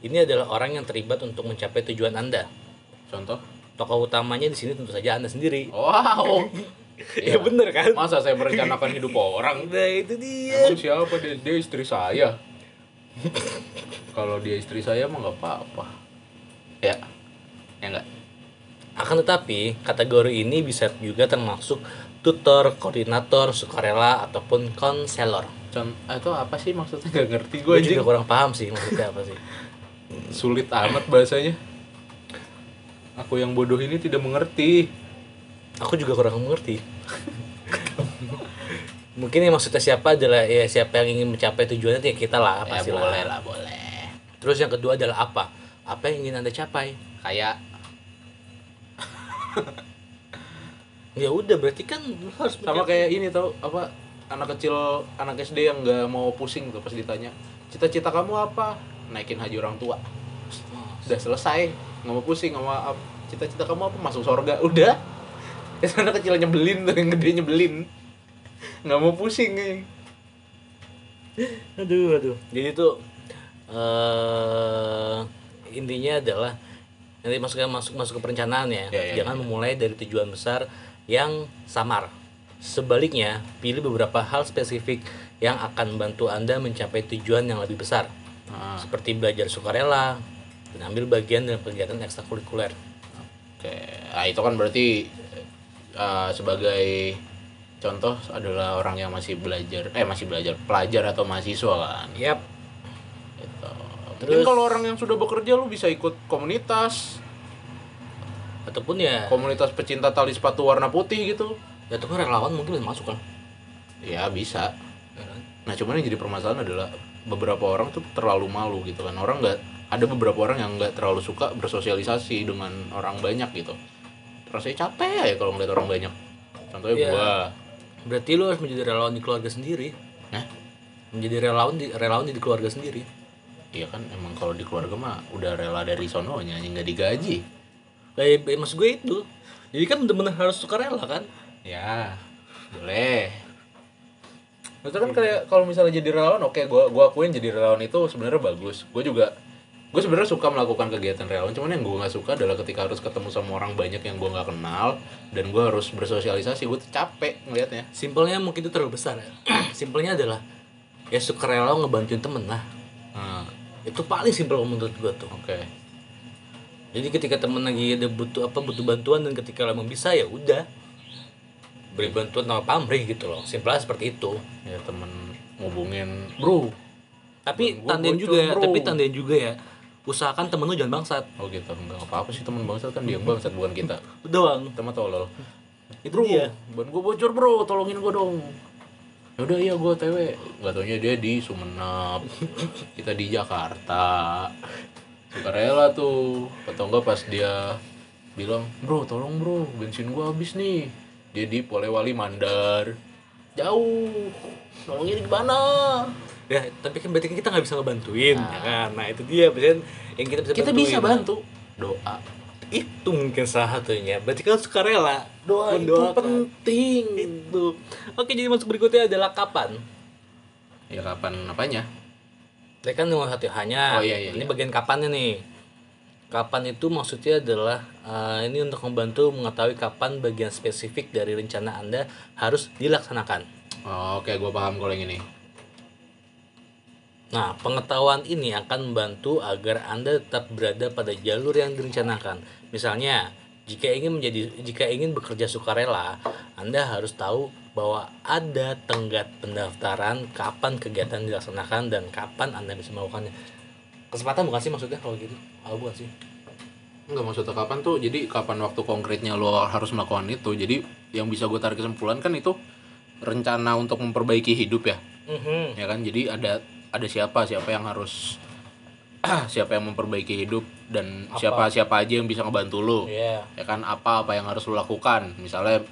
ini adalah orang yang terlibat untuk mencapai tujuan Anda. contoh Tokoh utamanya di sini tentu saja Anda sendiri. wow Ya bener kan? masa saya merencanakan hidup orang Nah, itu dia. Emang siapa dia, dia istri saya? Kalau dia istri saya mah nggak apa-apa. Ya, ya nggak. Akan tetapi, kategori ini bisa juga termasuk tutor, koordinator, sukarela ataupun konselor. Con, itu apa sih maksudnya? Gak ngerti gue Gue juga kurang paham sih maksudnya apa sih. Sulit amat bahasanya. Aku yang bodoh ini tidak mengerti. Aku juga kurang mengerti. Mungkin yang maksudnya siapa adalah ya siapa yang ingin mencapai tujuannya itu ya kita lah Ya pasti boleh lah, boleh. Terus yang kedua adalah apa? Apa yang ingin anda capai? Kayak Ya udah berarti kan harus sama mencapai- kayak ini tau apa anak kecil anak SD yang nggak mau pusing tuh pas ditanya cita-cita kamu apa naikin haji orang tua udah selesai nggak mau pusing sama ap- cita-cita kamu apa? Masuk surga udah. Ya anak kecil nyebelin tuh yang gede nyebelin. Nggak mau pusing nih aduh aduh. Jadi tuh eh intinya adalah nanti masuk masuk masuk ke perencanaan ya, Ya, ya, jangan ya. memulai dari tujuan besar yang samar. Sebaliknya pilih beberapa hal spesifik yang akan membantu Anda mencapai tujuan yang lebih besar. Ah, Seperti belajar sukarela dan ambil bagian dalam kegiatan ekstrakurikuler. oke nah, itu kan berarti eh, sebagai contoh adalah orang yang masih belajar eh masih belajar pelajar atau mahasiswa kan Yap. gitu. Mungkin Terus- kalau orang yang sudah bekerja lu bisa ikut komunitas Ataupun ya, komunitas pecinta tali sepatu warna putih gitu ya ataupun relawan mungkin bisa masuk kan. ya bisa Ya kan? nah cuman yang jadi permasalahan adalah beberapa orang tuh terlalu malu gitu kan orang nggak ada beberapa orang yang nggak terlalu suka bersosialisasi dengan orang banyak gitu rasanya capek ya kalau ngeliat orang banyak contohnya Iya. gua Berarti lu harus menjadi relawan di keluarga sendiri. Hah? Menjadi relawan di relawan di keluarga sendiri. iya kan emang kalau di keluarga mah udah rela dari sononya yang nggak digaji Kayak maksud gue itu. Jadi kan bener-bener harus sukarela kan. ya boleh Maksudnya kan kayak kalau misalnya jadi relawan, oke, gua gua akuin jadi relawan itu sebenarnya bagus. Gue juga gue sebenarnya suka melakukan kegiatan relawan, cuman yang gue nggak suka adalah ketika harus ketemu sama orang banyak yang gue nggak kenal dan gue harus bersosialisasi, gue capek ngelihatnya. Simpelnya mungkin itu terlalu besar ya. Simpelnya adalah ya sukarela ngebantuin temen lah. Nah, Itu paling simpel menurut gue tuh. oke. Jadi ketika temen lagi ada butuh apa butuh bantuan dan ketika lo bisa ya udah beri bantuan sama pamrih gitu loh. Simpelnya seperti itu. Ya temen ngubungin, bro. Tapi tandain juga ya, bro. tapi tandain juga ya. Usahakan temen lu jangan bangsat. Oh gitu, enggak apa-apa sih temen bangsat kan dia yang bangsat bukan kita. Doang. Mah tolol. Itu Bro, dia. ban gue bocor bro, tolongin gue dong. Ya udah iya gue TW. Gak taunya dia di Sumenep, kita di Jakarta. Suka rela tuh. Atau enggak pas dia bilang, bro tolong bro, bensin gue habis nih. Dia di Polewali Mandar. Jauh. Nolongin di mana? Ya, tapi kan berarti kan kita nggak bisa ngebantuin, ya kan? Nah itu dia, berarti yang kita bisa Kita bantuin. bisa bantu. Doa. Itu mungkin salah satunya. Berarti kan sukarela. Doa itu Mendoakan. penting. Itu. Oke, jadi masuk berikutnya adalah kapan. Ya kapan apanya? Tadi kan nomor satu hanya. Oh, iya, iya, Ini iya. bagian kapannya nih. Kapan itu maksudnya adalah eh, ini untuk membantu mengetahui kapan bagian spesifik dari rencana Anda harus dilaksanakan. Oh, Oke, gue paham kalau yang ini. Nah, pengetahuan ini akan membantu agar Anda tetap berada pada jalur yang direncanakan. Misalnya, jika ingin menjadi jika ingin bekerja sukarela, Anda harus tahu bahwa ada tenggat pendaftaran kapan kegiatan dilaksanakan dan kapan Anda bisa melakukannya. Kesempatan bukan sih maksudnya kalau gitu? Oh, bukan sih. Enggak maksudnya kapan tuh jadi kapan waktu konkretnya lo harus melakukan itu jadi yang bisa gue tarik kesimpulan kan itu rencana untuk memperbaiki hidup ya Mhm. ya kan jadi ada ada siapa siapa yang harus siapa yang memperbaiki hidup dan Apa? siapa siapa aja yang bisa ngebantu lo Iya. ya kan apa apa yang harus lo lakukan misalnya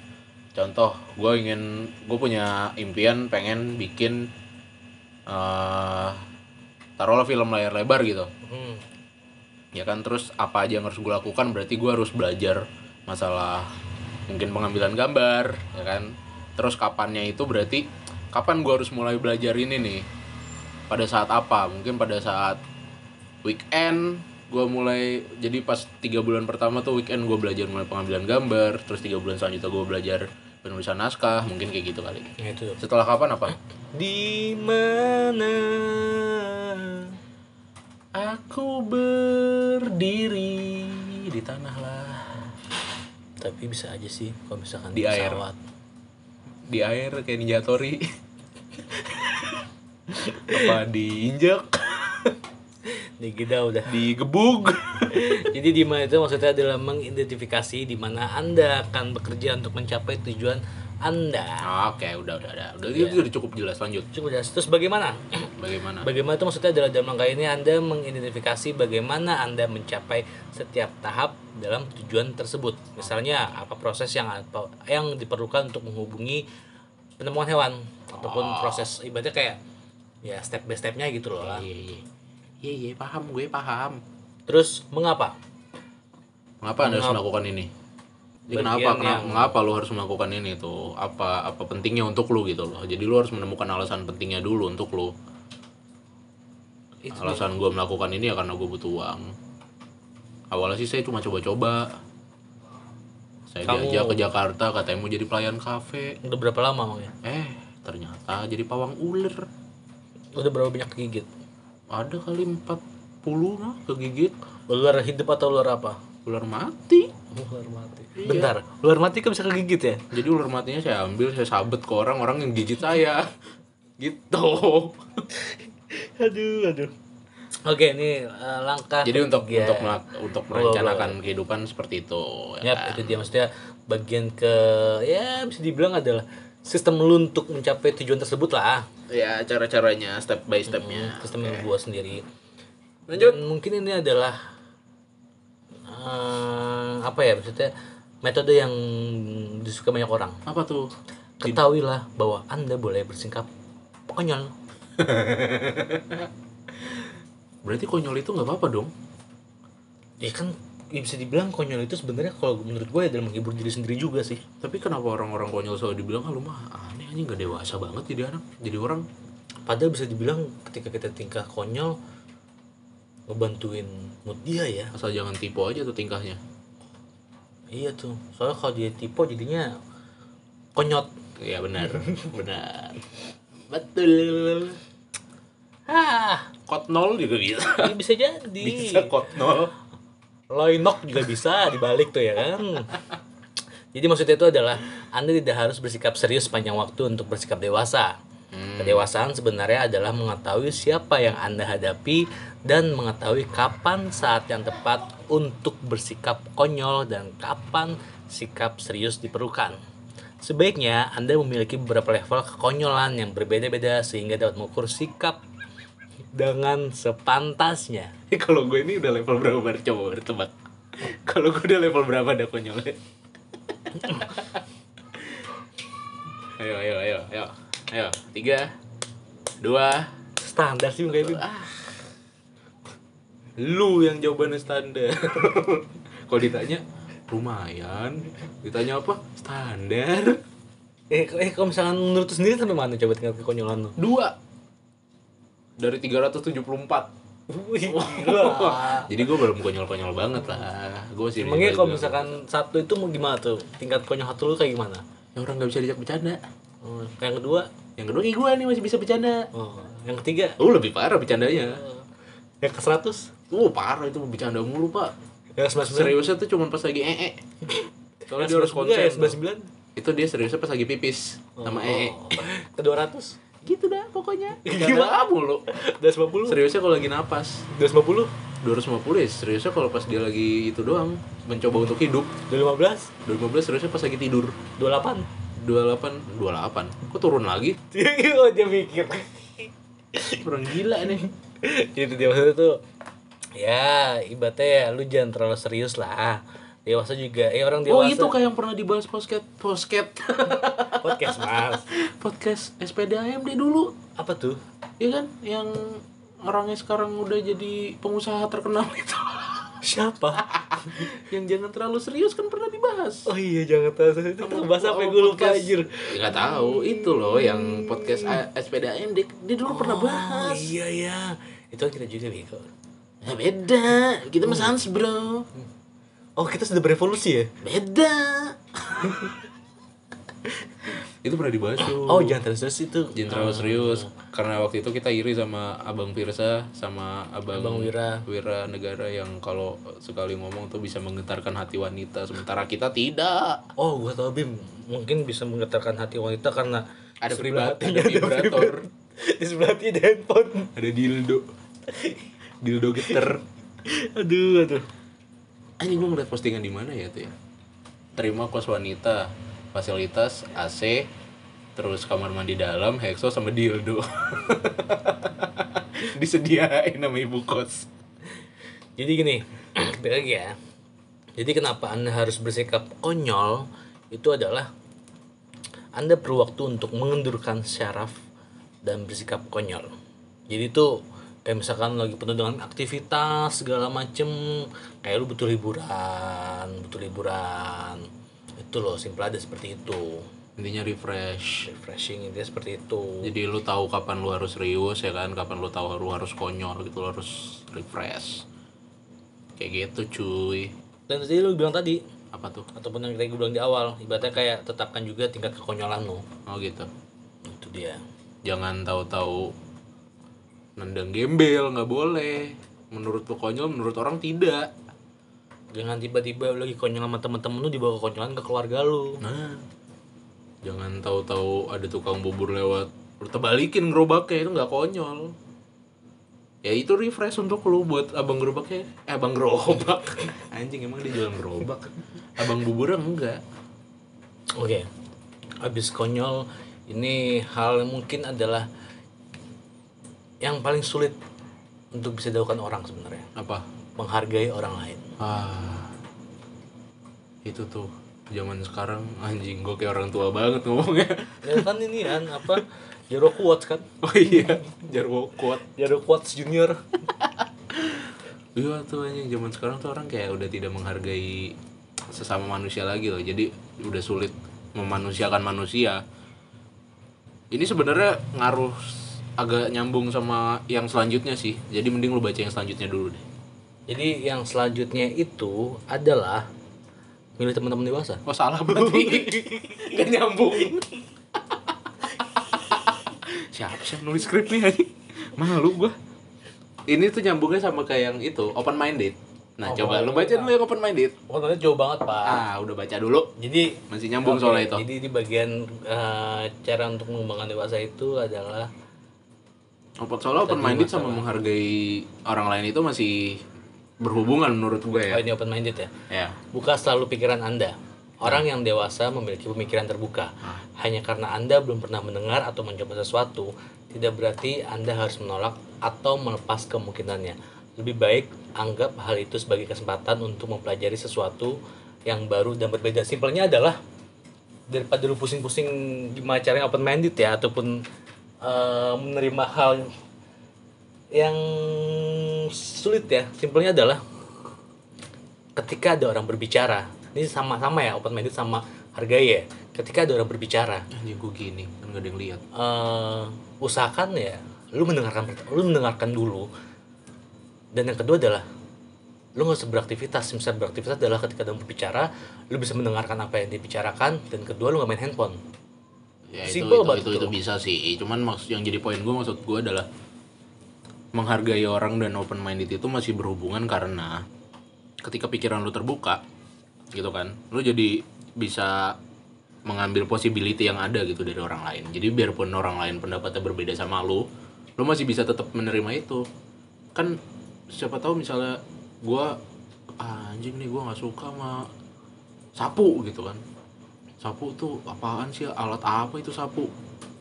contoh gue ingin gue punya impian pengen bikin eh taruhlah film layar lebar gitu. Mhm. ya kan terus apa aja yang harus gue lakukan berarti gue harus belajar masalah mungkin pengambilan gambar ya kan? Terus kapannya itu berarti kapan gue harus mulai belajar ini nih? Pada saat apa? Mungkin pada saat weekend gue mulai jadi pas tiga bulan pertama tuh weekend gue belajar mulai pengambilan gambar terus tiga bulan selanjutnya gue belajar penulisan naskah mungkin kayak gitu kali itu. setelah kapan apa Di mana aku berdiri di tanah lah tapi bisa aja sih kalau misalkan Di air. pesawat. di air kayak Ninja Tori apa diinjak Nih kita udah digebuk Jadi di mana itu maksudnya adalah mengidentifikasi di mana Anda akan bekerja untuk mencapai tujuan Anda. oke udah udah udah udah Iya. itu udah cukup jelas lanjut Cukup jelas. Terus bagaimana? bagaimana Bagaimana itu maksudnya adalah dalam langkah ini Anda mengidentifikasi bagaimana Anda mencapai setiap tahap dalam tujuan tersebut. Misalnya apa proses yang apa yang diperlukan untuk menghubungi penemuan hewan ataupun proses ibaratnya kayak ya step by stepnya gitu loh. iya iya iya iya paham gue paham. Terus mengapa? mengapa anda harus melakukan ini? Jadi kenapa, kenapa yang- mengapa lu harus melakukan ini tuh? Apa apa pentingnya untuk lu gitu loh? Jadi lu harus menemukan alasan pentingnya dulu untuk lu. Itu alasan gue melakukan ini ya karena gue butuh uang. Awalnya sih saya cuma coba-coba. Saya Kamu- diajak ke Jakarta katanya mau jadi pelayan kafe. Udah berapa lama emang ya? eh ternyata jadi pawang ular. Udah berapa banyak kegigit? Ada kali 40 nah kegigit Ular hidup atau ular apa? ular mati Ular mati. Iya. Bentar, ular mati kan bisa kegigit ya? jadi ular matinya saya ambil saya sabet ke orang orang yang gigit saya gitu aduh, aduh. Oke, ini eh, langkah jadi untuk ketiga. untuk melak- untuk merencanakan kehidupan seperti itu ya kan? itu dia maksudnya bagian ke ya bisa dibilang adalah sistem lu untuk mencapai tujuan tersebut lah. ya cara caranya step by stepnya Sistem yang gua sendiri. lanjut Dan mungkin ini adalah eh, apa ya maksudnya metode yang disuka banyak orang. apa tuh Ketahuilah bahwa Anda boleh bersikap konyol. berarti konyol itu nggak apa-apa dong Ya kan ya bisa dibilang konyol itu sebenarnya kalau menurut gue adalah menghibur diri sendiri juga sih. tapi kenapa orang-orang konyol selalu dibilang ah lu mah aneh anjing nggak dewasa banget jadi anak jadi orang Padahal bisa dibilang ketika kita tingkah konyol ngebantuin mood dia ya. asal jangan tipu aja tuh tingkahnya Iya tuh. Soalnya kalau dia tipe jadinya konyot. ya benar benar betul Ah, kot nol juga bisa ini bisa jadi. bisa kot nol Loinok juga bisa dibalik tuh ya kan. Jadi maksudnya itu adalah Anda tidak harus bersikap serius sepanjang waktu untuk bersikap dewasa. Kedewasaan sebenarnya adalah mengetahui siapa yang Anda hadapi dan mengetahui kapan saat yang tepat untuk bersikap konyol dan kapan sikap serius diperlukan. Sebaiknya Anda memiliki beberapa level kekonyolan yang berbeda-beda sehingga dapat mengukur sikap dengan sepantasnya. kalau gue ini udah level berapa Bar? coba bertebak kalau gue udah level berapa ada konyolnya ayo ayo ayo ayo. Ayo tiga dua. Standar sih kayak gitu. lu yang jawabannya standar. Kalau ditanya lumayan. Ditanya apa? Standar. Eh, eh kalau misalkan menurut lu sendiri sampai mana coba tingkat kekonyolan lu? dua. Dari 374 Wih, gila. jadi gue belum konyol-konyol banget lah gue sih Emangnya kalau misalkan satu itu mau gimana tuh? Tingkat konyol satu lu kayak gimana? yang orang nggak bisa diajak bercanda Oh, yang kedua? yang kedua kayak gue nih masih bisa bercanda Oh, yang ketiga? oh lebih parah bercandanya Oh, yang ke 100? oh parah itu bercanda mulu pak Yang ke 99? seriusnya tuh cuma pas lagi ee soalnya dia harus konsen Yang. 99? itu dia seriusnya pas lagi pipis sama ee Oh, ke 200? Gitu dah pokoknya Gimana? Bercanda mulu 250? seriusnya kalau lagi napas 250? 250 ya seriusnya kalau pas dia lagi itu doang mencoba untuk hidup 215? 2015 seriusnya pas lagi tidur 28? 28 28 kok turun lagi oh, dia mikir. orang gila nih Itu dia maksudnya tuh ya ibaratnya ya lu jangan terlalu serius lah dewasa juga. Eh orang oh dewasa. itu kayak yang pernah dibahas posket posket. Podcast mas. Podcast SPD AMD dulu. Apa tuh? Iya kan? Yang orangnya sekarang udah jadi pengusaha terkenal itu. Siapa? Yang jangan terlalu serius kan pernah dibahas. Oh iya jangan tahu itu kita bahas apa yang gue lupa Podcast- anjir? Nggak tahu itu loh yang podcast A- SPD AMD dia dulu pernah oh bahas. iya ya itu kan kita juga bego Nah, beda. Kita mas Hans bro oh kita sudah berevolusi ya? Beda. Itu pernah dibahas tuh. Oh jangan terus itu. Jangan terlalu serius. Karena waktu itu kita iri sama Abang Firsa sama Abang, Abang Wira. Wira negara yang kalau sekali ngomong tuh bisa menggetarkan hati wanita. Sementara kita tidak. oh gua tau bim. Mungkin bisa menggetarkan hati wanita karena Ada pribat, hatinya ada vibrator, di sebelah ada handphone. Ada dildo. Dildo geter. aduh aduh Anjing gua ngeliat postingan di mana ya tuh ya? Terima kos wanita, fasilitas AC, terus kamar mandi dalam, hexo sama dildo. Disediain sama ibu kos. Jadi gini, balik ya. Jadi kenapa Anda harus bersikap konyol itu adalah Anda perlu waktu untuk mengendurkan syaraf dan bersikap konyol. Jadi itu kayak misalkan lagi penuh dengan aktivitas segala macem kayak lu butuh liburan, butuh liburan. Itu loh, simple ada seperti itu. Intinya refresh. Refreshing intinya seperti itu. Jadi lu tahu kapan lu harus serius ya kan, kapan lu tahu lu harus konyol gitu, lu harus refresh. Kayak gitu cuy. Dan tadi lu bilang tadi, Apa tuh? ataupun yang tadi gue bilang di awal, ibaratnya kayak tetapkan juga tingkat kekonyolan lu. Oh gitu. Itu. itu dia jangan tahu-tahu nendang gembel nggak boleh. Menurut lu konyol menurut orang tidak. Jangan tiba-tiba lagi konyol sama temen-temen lu dibawa kekonyolan ke keluarga lu. Nah jangan tahu-tahu ada tukang bubur lewat lu tebalikin gerobaknya itu nggak konyol. Ya itu refresh untuk lu buat abang gerobaknya. Eh abang gerobak. Anjing emang dia jualan gerobak? Abang buburnya enggak. Oke, habis konyol ini hal yang mungkin adalah yang paling sulit untuk bisa dilakukan orang sebenarnya apa menghargai orang lain. ah itu tuh zaman sekarang anjing gue kayak orang tua banget ngomongnya Ya kan ini kan apa Jaro Quotes kan? oh iya jarwo kuat Jaro Quotes Junior. Iya tuh anjing zaman sekarang tuh orang kayak udah tidak menghargai sesama manusia lagi loh. Jadi udah sulit memanusiakan manusia. Ini sebenarnya ngaruh agak nyambung sama yang selanjutnya sih. Jadi mending lu baca yang selanjutnya dulu deh. Jadi yang selanjutnya itu adalah milih teman-teman dewasa. Oh salah berarti. Gak nyambung. Siapa sih nulis skrip nih? Malu gua. Ini tuh nyambungnya sama kayak yang itu, open minded. Nah, Open coba lu minded. baca dulu yang open minded. Pokoknya jauh banget pak. Ah, udah baca dulu. Jadi Masih nyambung Oke, soalnya itu. Jadi di bagian eh, cara untuk mengembangkan dewasa itu adalah Open soalnya open minded sama menghargai orang lain itu masih berhubungan menurut gue oh ya. ini open minded ya. Ya. Buka selalu pikiran Anda. Orang yang dewasa memiliki pemikiran terbuka. Hanya karena Anda belum pernah mendengar atau mencoba sesuatu, tidak berarti Anda harus menolak atau melepas kemungkinannya. Lebih baik anggap hal itu sebagai kesempatan untuk mempelajari sesuatu yang baru dan berbeda. Simpelnya adalah daripada lu pusing-pusing gimana caranya open minded ya ataupun eh, menerima hal yang sulit ya. Simpelnya adalah ketika ada orang berbicara. Ini sama-sama ya open minded sama hargai ya. Ketika ada orang berbicara. Anjing gue gini, kan gak ada yang lihat. eh usahakan ya lu mendengarkan lu mendengarkan dulu. Dan yang kedua adalah lu nggak usah beraktivitas. Misalnya beraktivitas adalah ketika ada orang berbicara lu bisa mendengarkan apa yang dibicarakan dan kedua lu nggak main handphone Ya itu Simple itu, banget itu, itu tuh. bisa sih. Cuman maksud yang jadi poin gue maksud gue adalah menghargai orang dan open minded itu masih berhubungan karena ketika pikiran lu terbuka gitu kan, lu jadi bisa mengambil possibility yang ada gitu dari orang lain. Jadi biarpun orang lain pendapatnya berbeda sama lu, lu masih bisa tetap menerima itu. Kan siapa tahu misalnya gua ah, anjing nih gua nggak suka sama sapu gitu kan. Sapu tuh apaan sih alat apa itu sapu?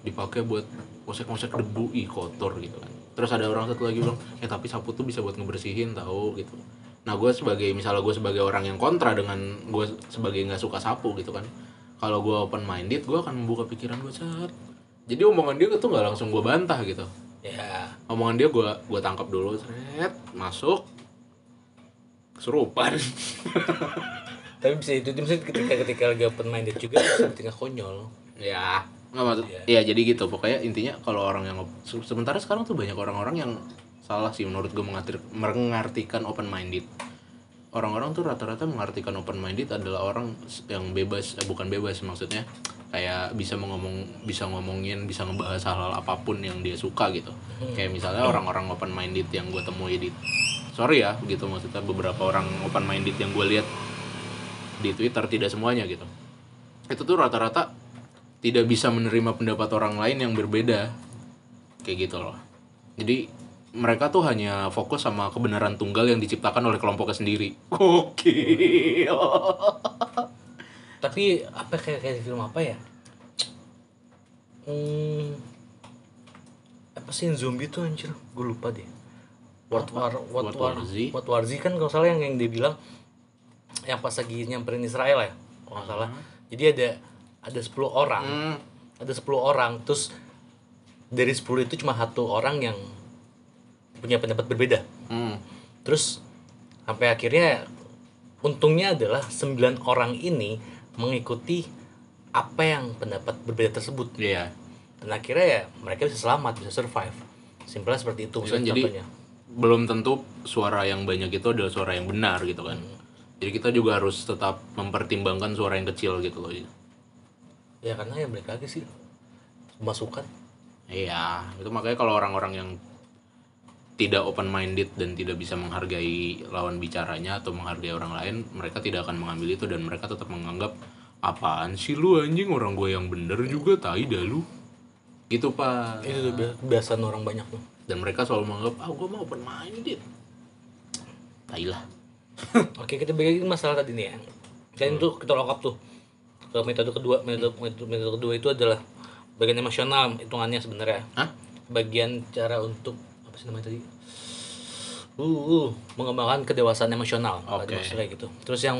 Dipakai buat ngosek-ngosek debu ih kotor gitu kan. Terus ada orang satu lagi bilang, "Ya tapi sapu tuh bisa buat ngebersihin tahu gitu." Nah, gue sebagai misalnya gue sebagai orang yang kontra dengan gue sebagai nggak suka sapu gitu kan. Kalau gue open minded, gue akan membuka pikiran gue set. Jadi omongan dia tuh nggak langsung gue bantah gitu. ya Omongan dia gue gue tangkap dulu, set, masuk, kesurupan. tapi bisa itu misalnya ketika ketika lagi open minded juga bisa ketika konyol. Ya nggak maksud Iya. ya jadi gitu. Pokoknya intinya kalau orang yang sementara sekarang tuh banyak orang-orang yang salah sih menurut gue mengartir, mengartikan open minded. Orang-orang tuh rata-rata mengartikan open minded adalah orang yang bebas eh, bukan bebas maksudnya kayak bisa ngomong bisa ngomongin bisa ngebahas hal-hal apa pun yang dia suka gitu. Kayak misalnya orang-orang open minded yang gue temui di sorry ya gitu maksudnya beberapa orang open minded yang gue lihat di Twitter tidak semuanya gitu. Itu tuh rata-rata tidak bisa menerima pendapat orang lain yang berbeda. Kayak gitu loh. Jadi mereka tuh hanya fokus sama kebenaran tunggal yang diciptakan oleh kelompoknya sendiri. Oke tapi apa kayak kayak film apa ya? Hmm, apa sih yang zombie tuh anjir? Gue lupa deh. World War World World War War Z? World War Z kan kalau salah yang yang dia bilang yang pas lagi nyamperin Israel ya kalau nggak salah. Jadi ada ada 10 orang. Hmm, ada 10 orang. Terus dari 10 itu cuma satu orang yang punya pendapat berbeda. Hmm. Terus sampai akhirnya untungnya adalah 9 orang ini mengikuti apa yang pendapat berbeda tersebut. Iya. Dan akhirnya ya mereka bisa selamat bisa survive. Simpelnya seperti itu jadi contohnya. belum tentu suara yang banyak itu adalah suara yang benar gitu kan jadi kita juga harus tetap mempertimbangkan suara yang kecil gitu loh ya karena ya balik lagi sih masukan Iya, itu makanya kalau orang-orang yang tidak open minded dan tidak bisa menghargai lawan bicaranya atau menghargai orang lain, mereka tidak akan mengambil itu dan mereka tetap menganggap apaan sih lu anjing orang gue yang bener juga tai dah lu. Gitu, Pak. itu tuh bi- kebiasaan orang banyak tuh Dan mereka selalu menganggap, ah gue mau open minded. Tai lah. oke kita bagi masalah tadi nih ya. Dan itu kita up tuh. Ke metode kedua metode, metode metode kedua itu adalah bagian emosional hitungannya sebenarnya. Hah? bagian cara untuk apa sih namanya tadi? Uh, uh, mengembangkan kedewasaan emosional dimaksud kayak gitu. Terus yang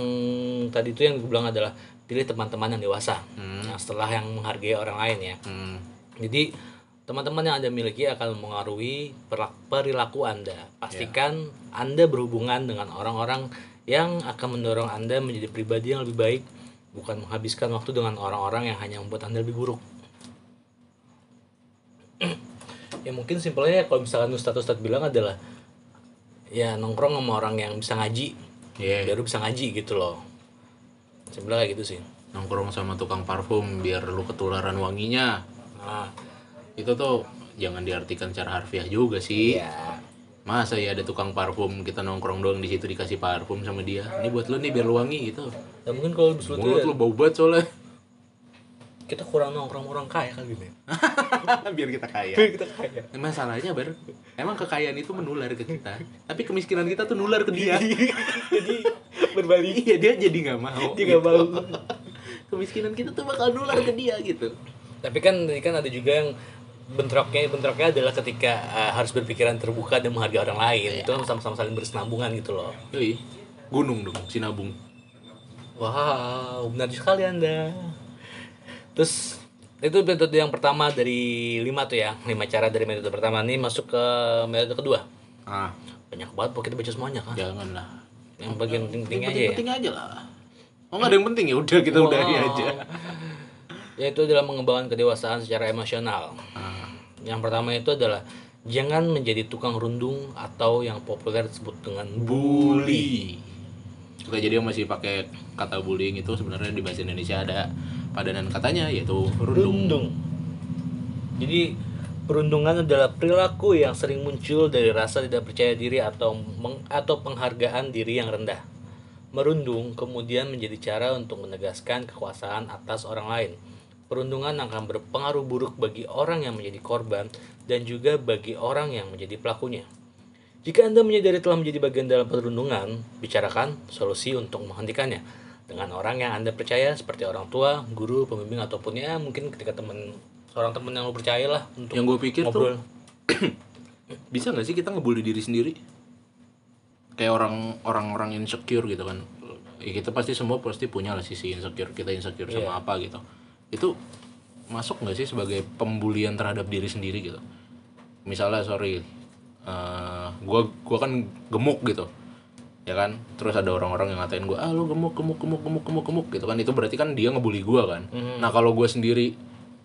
tadi itu yang gue bilang adalah pilih teman-teman yang dewasa. Nah, setelah yang menghargai orang lain ya. Hmm. jadi teman-teman yang anda miliki akan mengaruhi perilaku anda. Pastikan anda berhubungan dengan orang-orang yang akan mendorong anda menjadi pribadi yang lebih baik bukan menghabiskan waktu dengan orang-orang yang hanya membuat anda lebih buruk. Ya mungkin simpelnya kalau misalkan ustadz ustadz bilang adalah ya nongkrong sama orang yang bisa ngaji. Iya. baru bisa ngaji gitu loh. Simpelnya kayak gitu sih. Nongkrong sama tukang parfum biar lu ketularan wanginya. nah Itu tuh jangan diartikan secara harfiah juga sih. ya Masa ya ada tukang parfum kita nongkrong doang di situ dikasih parfum sama dia. Ini buat lu nih biar lu wangi gitu. ya mungkin kalau Mulut lu bau banget soalnya. kita kurang nongkrong orang kaya kali ini biar kita kaya. kita kaya Masalahnya bar, emang kekayaan itu menular ke kita. Tapi kemiskinan kita tuh nular ke dia. jadi berbalik iya dia jadi nggak mau. dia nggak mau Kemiskinan kita tuh bakal nular ke dia gitu. tapi kan kan ada juga yang bentroknya bentroknya adalah ketika uh, harus berpikiran terbuka dan menghargai orang lain itu kan sama-sama saling bersenambungan gitu loh Yoi. Gunung dong, Sinabung. wow benar sekali anda terus itu metode yang pertama dari lima tuh ya lima cara dari metode pertama ini masuk ke metode kedua Ah, banyak banget kok kita baca semuanya kan janganlah. yang bagian penting-penting aja ya penting aja lah. Oh nggak ada yang penting ya udah kita udahi Wow. aja. Yaitu adalah mengembangkan kedewasaan secara emosional. Yang pertama itu adalah jangan menjadi tukang rundung atau yang populer disebut dengan bully. Oke jadi yang masih pakai kata bullying itu sebenarnya di bahasa Indonesia ada padanan katanya yaitu rundung. rundung. Jadi perundungan adalah perilaku yang sering muncul dari rasa tidak percaya diri atau meng- atau penghargaan diri yang rendah. Merundung kemudian menjadi cara untuk menegaskan kekuasaan atas orang lain. Perundungan akan berpengaruh buruk bagi orang yang menjadi korban dan juga bagi orang yang menjadi pelakunya. Jika Anda menyadari telah menjadi bagian dalam perundungan, bicarakan solusi untuk menghentikannya dengan orang yang Anda percaya seperti orang tua, guru, pembimbing ataupun ya mungkin ketika teman seorang teman yang lo percaya lah untuk Yang gue pikir ngobrol. tuh bisa nggak sih kita ngebully diri sendiri? Kayak orang orang-orang insecure gitu kan. Ya, kita pasti semua pasti punya lah sisi insecure kita insecure sama apa gitu. Itu masuk nggak sih sebagai pembulian terhadap diri sendiri gitu? Misalnya sorry, eh gua gua kan gemuk gitu ya kan? Terus ada orang-orang yang ngatain gue ah lu gemuk gemuk gemuk gemuk gemuk gemuk gitu kan? Itu berarti kan dia ngebully gue kan? Nah kalau gue sendiri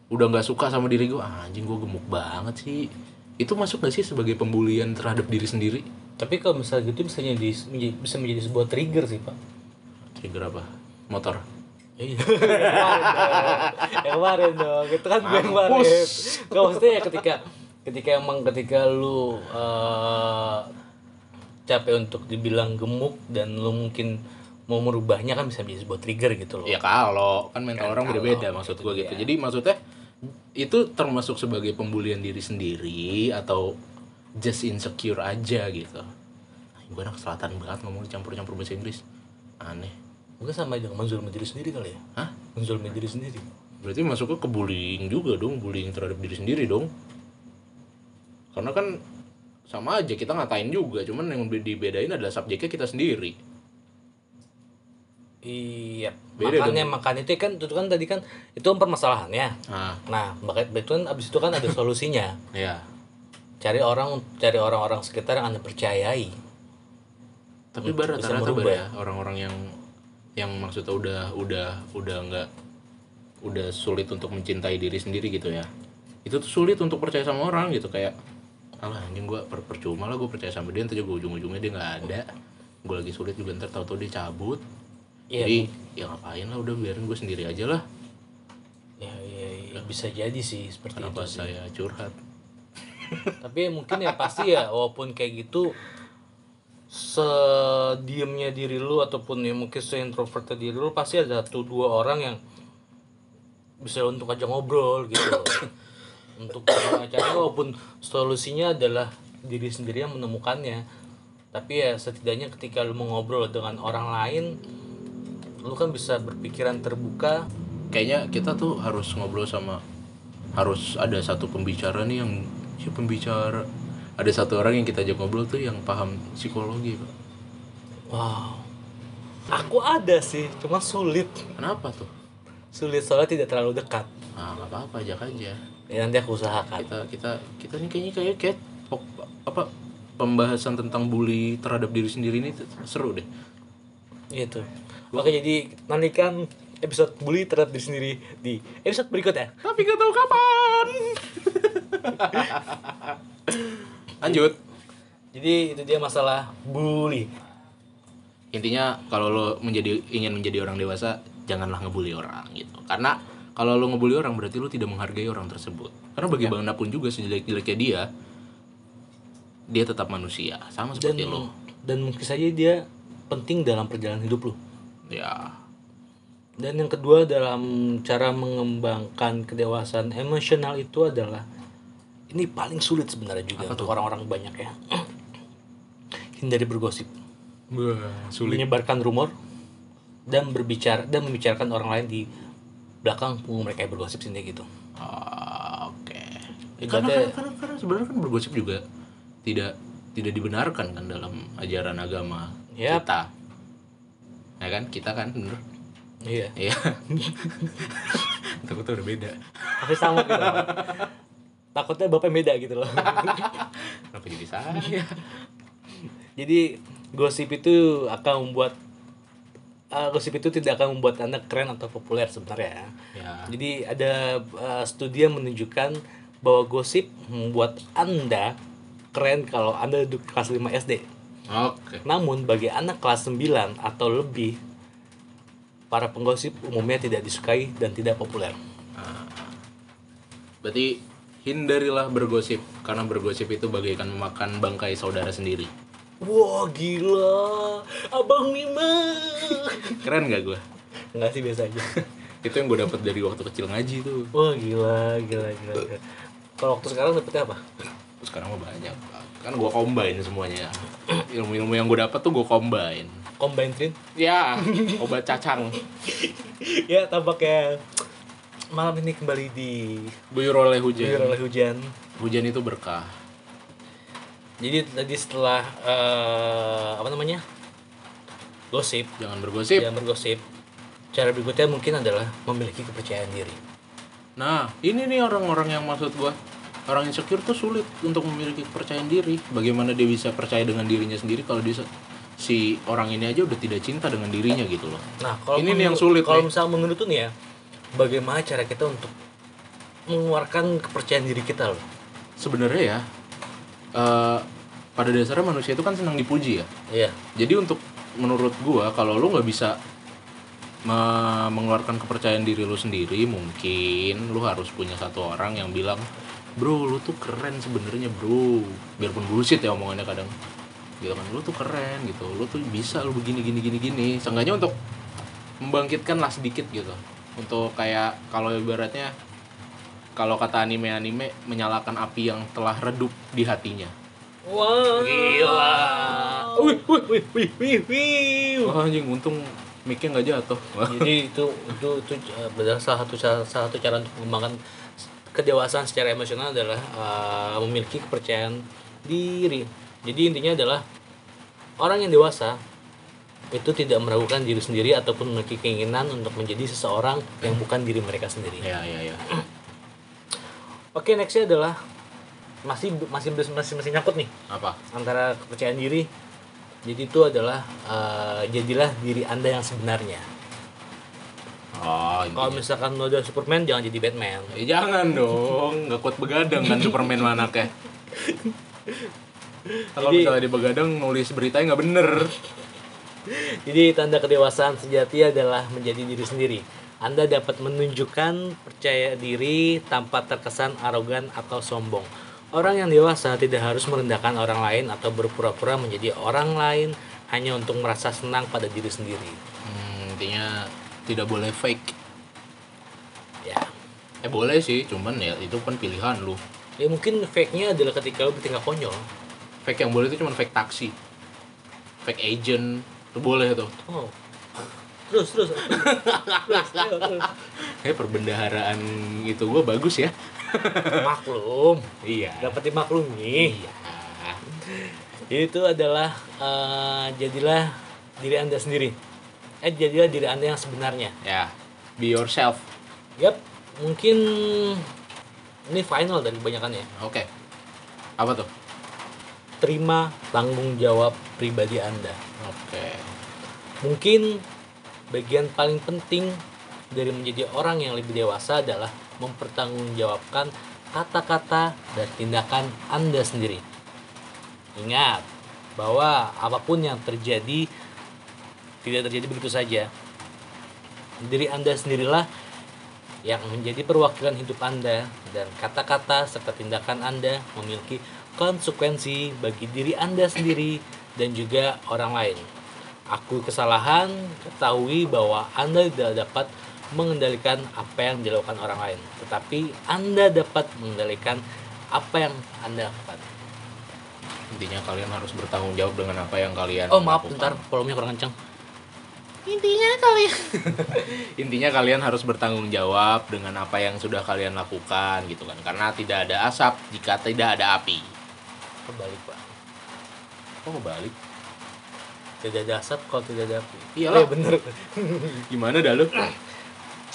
udah nggak suka sama diri gue ah, anjing gue gemuk banget sih. Itu masuk gak sih sebagai pembulian terhadap diri sendiri? Tapi kalau misalnya gitu bisa menjadi- bisa menjadi sebuah trigger sih pak. trigger apa? Motor Iya. yang kemarin dong, itu kan gue yang kemarin. Gak maksudnya ya ketika ketika emang ketika lu eh, capek untuk dibilang gemuk dan lu mungkin mau merubahnya kan bisa menjadi sebuah trigger gitu loh. ya kalau kan mental orang kalau, beda-beda maksud gue gitu jadi maksudnya itu termasuk sebagai pembulian diri sendiri atau just insecure aja gitu gue anak selatan banget ngomong campur-campur bahasa Inggris aneh Mungkin sama dengan menzolimi diri sendiri kali ya. Hah? Menzolimi diri sendiri. Berarti masuknya ke bullying juga dong, bullying terhadap diri sendiri dong. Karena kan sama aja kita ngatain juga, cuman yang dibedain adalah subjeknya kita sendiri. Iya. Beda makanya makanya itu kan itu kan tadi kan itu kan permasalahannya. Nah, Nah, makanya itu kan abis itu kan ada solusinya. ya. Cari orang cari orang-orang sekitar yang anda percayai. Tapi Untuk bar bisa rata-rata ya orang-orang yang yang maksudnya udah udah udah nggak udah sulit untuk mencintai diri sendiri gitu ya. Itu tuh sulit untuk percaya sama orang gitu kayak alah anjing gua per percuma lah gue percaya sama dia ntar juga ujung-ujungnya dia nggak ada gue lagi sulit juga ntar tahu-tahu dia cabut Iya. jadi ya ngapain lah udah biarin gue sendiri aja lah Iya, iya, iya. bisa jadi sih seperti kenapa itu sih. saya curhat tapi mungkin ya pasti ya walaupun kayak gitu sediemnya diri lu ataupun ya mungkin se-introvertnya diri lu pasti ada satu dua orang yang bisa untuk aja ngobrol gitu. Untuk acara walaupun solusinya adalah diri sendiri yang menemukannya. Tapi ya setidaknya ketika lu mau ngobrol dengan orang lain lu kan bisa berpikiran terbuka. Kayaknya kita tuh harus ngobrol sama harus ada satu pembicara nih yang si pembicara ada satu orang yang kita ajak ngobrol tuh yang paham psikologi pak. Wow. Aku ada sih cuma sulit. Kenapa tuh? Sulit soalnya tidak terlalu dekat. Ah nggak apa-apa ajak aja. Ya nanti aku usahakan. Kita kita kita nih kayaknya kayak kayak apa pembahasan tentang bully terhadap diri sendiri ini seru deh. Gitu. Oke jadi nantikan episode bully terhadap diri sendiri di episode berikutnya. tapi gak tahu kapan lanjut. Jadi itu dia masalah bully. intinya kalau lo menjadi ingin menjadi orang dewasa janganlah ngebully orang gitu. Karena kalau lo ngebully orang berarti lo tidak menghargai orang tersebut. Karena bagaimanapun juga sejelek-jeleknya dia dia tetap manusia. Sama Dan seperti lo. dan mungkin saja dia penting dalam perjalanan hidup lu. ya. Dan yang kedua dalam cara mengembangkan kedewasaan emosional itu adalah ini paling sulit sebenarnya juga untuk orang-orang banyak ya. Hindari bergosip, sulit menyebarkan rumor dan berbicara dan membicarakan orang lain di belakang punggung mereka yang bergosip sendiri gitu. Ah, oke Ya, Ibaratnya- karena, karena, karena sebenarnya kan bergosip juga tidak tidak dibenarkan kan dalam ajaran agama Yap. kita ya kan kita kan bener Iya. iya takutnya udah beda Tapi sama gitu. Takutnya bapak beda gitu loh. kenapa jadi saya Jadi gosip itu akan membuat uh, gosip itu tidak akan membuat anda keren atau populer sebenarnya. ya Jadi ada uh, studi yang menunjukkan bahwa gosip membuat anda keren kalau anda duduk kelas 5 SD. oke Namun bagi anak kelas 9 atau lebih para penggosip umumnya tidak disukai dan tidak populer. berarti hindarilah bergosip karena bergosip itu bagaikan memakan bangkai saudara sendiri Wah gila, abang Mima. keren gak gue Enggak sih biasa aja. itu yang gue dapat dari waktu kecil ngaji tuh Wah gila, gila, gila. gila. Kalau waktu sekarang dapetnya apa? Sekarang mah banyak kan gue combine semuanya ilmu-ilmu yang gue dapat tuh gue combine Combine Trin. ya obat cacang ya tampaknya malam ini kembali di buyur oleh hujan. Oleh hujan. hujan itu berkah. Jadi tadi setelah eh, apa namanya? Gosip, jangan bergosip. Jangan bergosip. Cara berikutnya mungkin adalah memiliki kepercayaan diri. nah ini nih orang-orang yang maksud gue orang insecure tuh sulit untuk memiliki kepercayaan diri. Bagaimana dia bisa percaya dengan dirinya sendiri kalau dia si orang ini aja udah tidak cinta dengan dirinya gitu loh. Nah, kalau Ini nih yang sulit Kalau misalnya menurut tuh nih ya, bagaimana cara kita untuk mengeluarkan kepercayaan diri kita loh? sebenarnya ya eh, pada dasarnya manusia itu kan senang dipuji ya Iya. Jadi untuk menurut gua kalau lu nggak bisa me- mengeluarkan kepercayaan diri lu sendiri, mungkin lu harus punya satu orang yang bilang, "Bro, lu tuh keren sebenarnya, Bro." Biarpun bullshit ya omongannya kadang. Gitu kan, lu tuh keren gitu. Lu tuh bisa lu begini gini gini gini. Seenggaknya untuk membangkitkan lah sedikit gitu. Untuk kayak kalau ibaratnya kalau kata anime-anime menyalakan api yang telah redup di hatinya. Wah, gila. Wih, wih, wih, wih, wih, wih. Wah anjing untung mic-nya nggak jatuh. Jadi itu itu itu adalah salah satu cara salah satu cara untuk mengembangkan kedewasaan secara emosional adalah uh, memiliki kepercayaan diri. Jadi intinya adalah orang yang dewasa itu tidak meragukan diri sendiri ataupun memiliki keinginan untuk menjadi seseorang yang bukan diri mereka sendiri. Ya ya ya. Oke, nextnya adalah masih masih masih masih nyangkut nih Apa? antara kepercayaan diri. Jadi itu adalah uh, jadilah diri anda yang sebenarnya. Oh, Kalau misalkan lo udah Superman jangan jadi Batman. Eh, jangan dong, nggak kuat begadang kan Superman mana kayak. Kalau Jadi- misalnya di begadang nulis beritanya nggak bener. Jadi tanda kedewasaan sejati adalah menjadi diri sendiri. Anda dapat menunjukkan percaya diri tanpa terkesan arogan atau sombong. Orang yang dewasa tidak harus merendahkan orang lain atau berpura-pura menjadi orang lain hanya untuk merasa senang pada diri sendiri. Hmm, intinya tidak boleh fake. Ya, Eh boleh sih, cuman ya itu kan pilihan lu. ya mungkin fake-nya adalah ketika lu bertingkah konyol. Fake yang boleh itu cuman fake taksi. Fake agent, itu boleh tuh. Oh. Terus terus. terus, terus. Kayak perbendaharaan itu gua bagus ya. Maklum. Iya. Dapat dimaklumi. Iya. Itu adalah eh, jadilah diri Anda sendiri. Eh jadilah diri Anda yang sebenarnya. Ya. Be yourself. Yap, mungkin ini final dari kebanyakan ya. Oke. Apa tuh? Terima tanggung jawab pribadi Anda. Oke. Mungkin bagian paling penting dari menjadi orang yang lebih dewasa adalah mempertanggungjawabkan kata-kata dan tindakan Anda sendiri. Ingat bahwa apa pun yang terjadi tidak terjadi begitu saja. Diri Anda sendirilah yang menjadi perwakilan hidup Anda dan kata-kata serta tindakan Anda memiliki konsekuensi bagi diri Anda sendiri dan juga orang lain. Akui kesalahan, ketahui bahwa Anda tidak dapat mengendalikan apa yang dilakukan orang lain, tetapi Anda dapat mengendalikan apa yang Anda lakukan. Intinya kalian harus bertanggung jawab dengan apa yang kalian Oh maaf, lakukan. bentar, volumenya kurang kencang. Intinya kalian Intinya kalian harus bertanggung jawab dengan apa yang sudah kalian lakukan gitu kan. Karena tidak ada asap jika tidak ada api. Kebalik pak. Kok kebalik? Tidak ada asap kalau tidak ada api. Iyalah. Oh, iya bener. Gimana dah lu?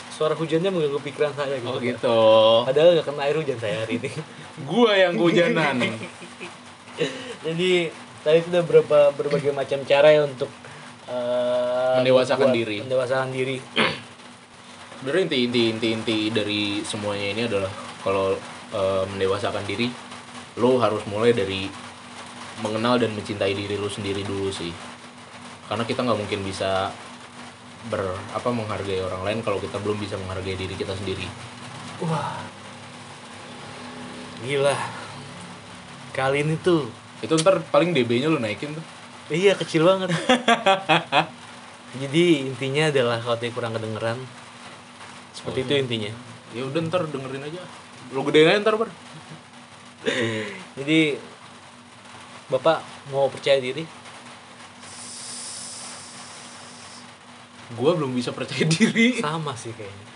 Suara hujannya mengganggu pikiran saya gitu. Oh gitu. Padahal nggak kena air hujan saya hari ini. Gua yang kehujanan. Jadi tadi itu udah berapa berbagai macam cara ya untuk eh, Mendewasakan diri. Mendewasakan diri. Sebenarnya inti inti inti inti dari semuanya ini adalah kalau eh, mendewasakan diri, lo harus mulai dari mengenal dan mencintai diri lo sendiri dulu sih. Karena kita nggak mungkin bisa ber apa menghargai orang lain kalau kita belum bisa menghargai diri kita sendiri. Wah. Gila. Kali ini tuh Itu ntar paling DB-nya lo naikin tuh. iya kecil banget. Jadi intinya adalah kalau tadi kurang kedengeran seperti itu intinya. Ya udah ntar dengerin aja. Lo gedein aja ntar ber. Jadi Bapak mau percaya diri? Gua belum bisa percaya diri. Sama sih kayaknya.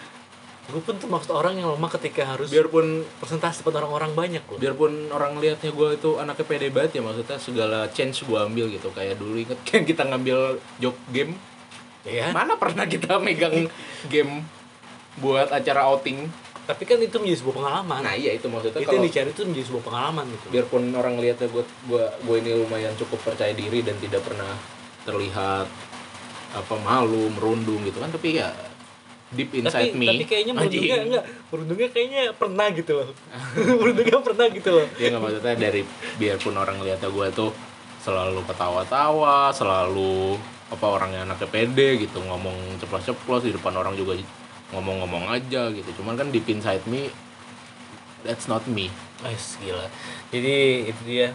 Gue pun termasuk orang yang lemah ketika harus Biarpun presentasi depan orang-orang banyak loh. biarpun orang lihatnya gue itu anaknya pede banget ya maksudnya segala chance gue ambil gitu kayak dulu inget kan kita ngambil job game Ya. mana pernah kita megang game buat acara outing Tapi kan itu menjadi sebuah pengalaman. nah iya itu maksudnya itu kalau yang dicari itu menjadi sebuah pengalaman gitu. biarpun orang lihatnya gue gue gue ini lumayan cukup percaya diri dan tidak pernah terlihat apa malu merundung gitu kan tapi ya deep inside tapi, me tapi kayaknya merundungnya anjing. enggak, merundungnya kayaknya pernah gitu loh. merundungnya pernah gitu loh. ya nggak maksudnya dari biarpun orang lihatnya gue tuh selalu ketawa-tawa selalu apa orangnya anaknya pede gitu ngomong ceplos-ceplos di depan orang juga ngomong-ngomong aja gitu cuman kan deep inside me that's not me Wes gila. Jadi itu dia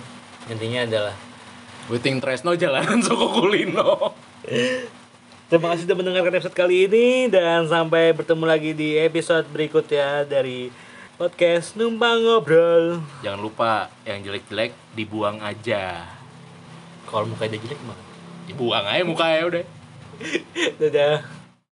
intinya adalah Witing Tresno jalanan Soko Kulino Terima kasih sudah mendengarkan episode kali ini dan sampai bertemu lagi di episode berikutnya dari podcast Numpang Ngobrol. jangan lupa yang jelek-jelek dibuang aja Kalau mukanya jelek gimana? dibuang aja mukanya udah Dadah.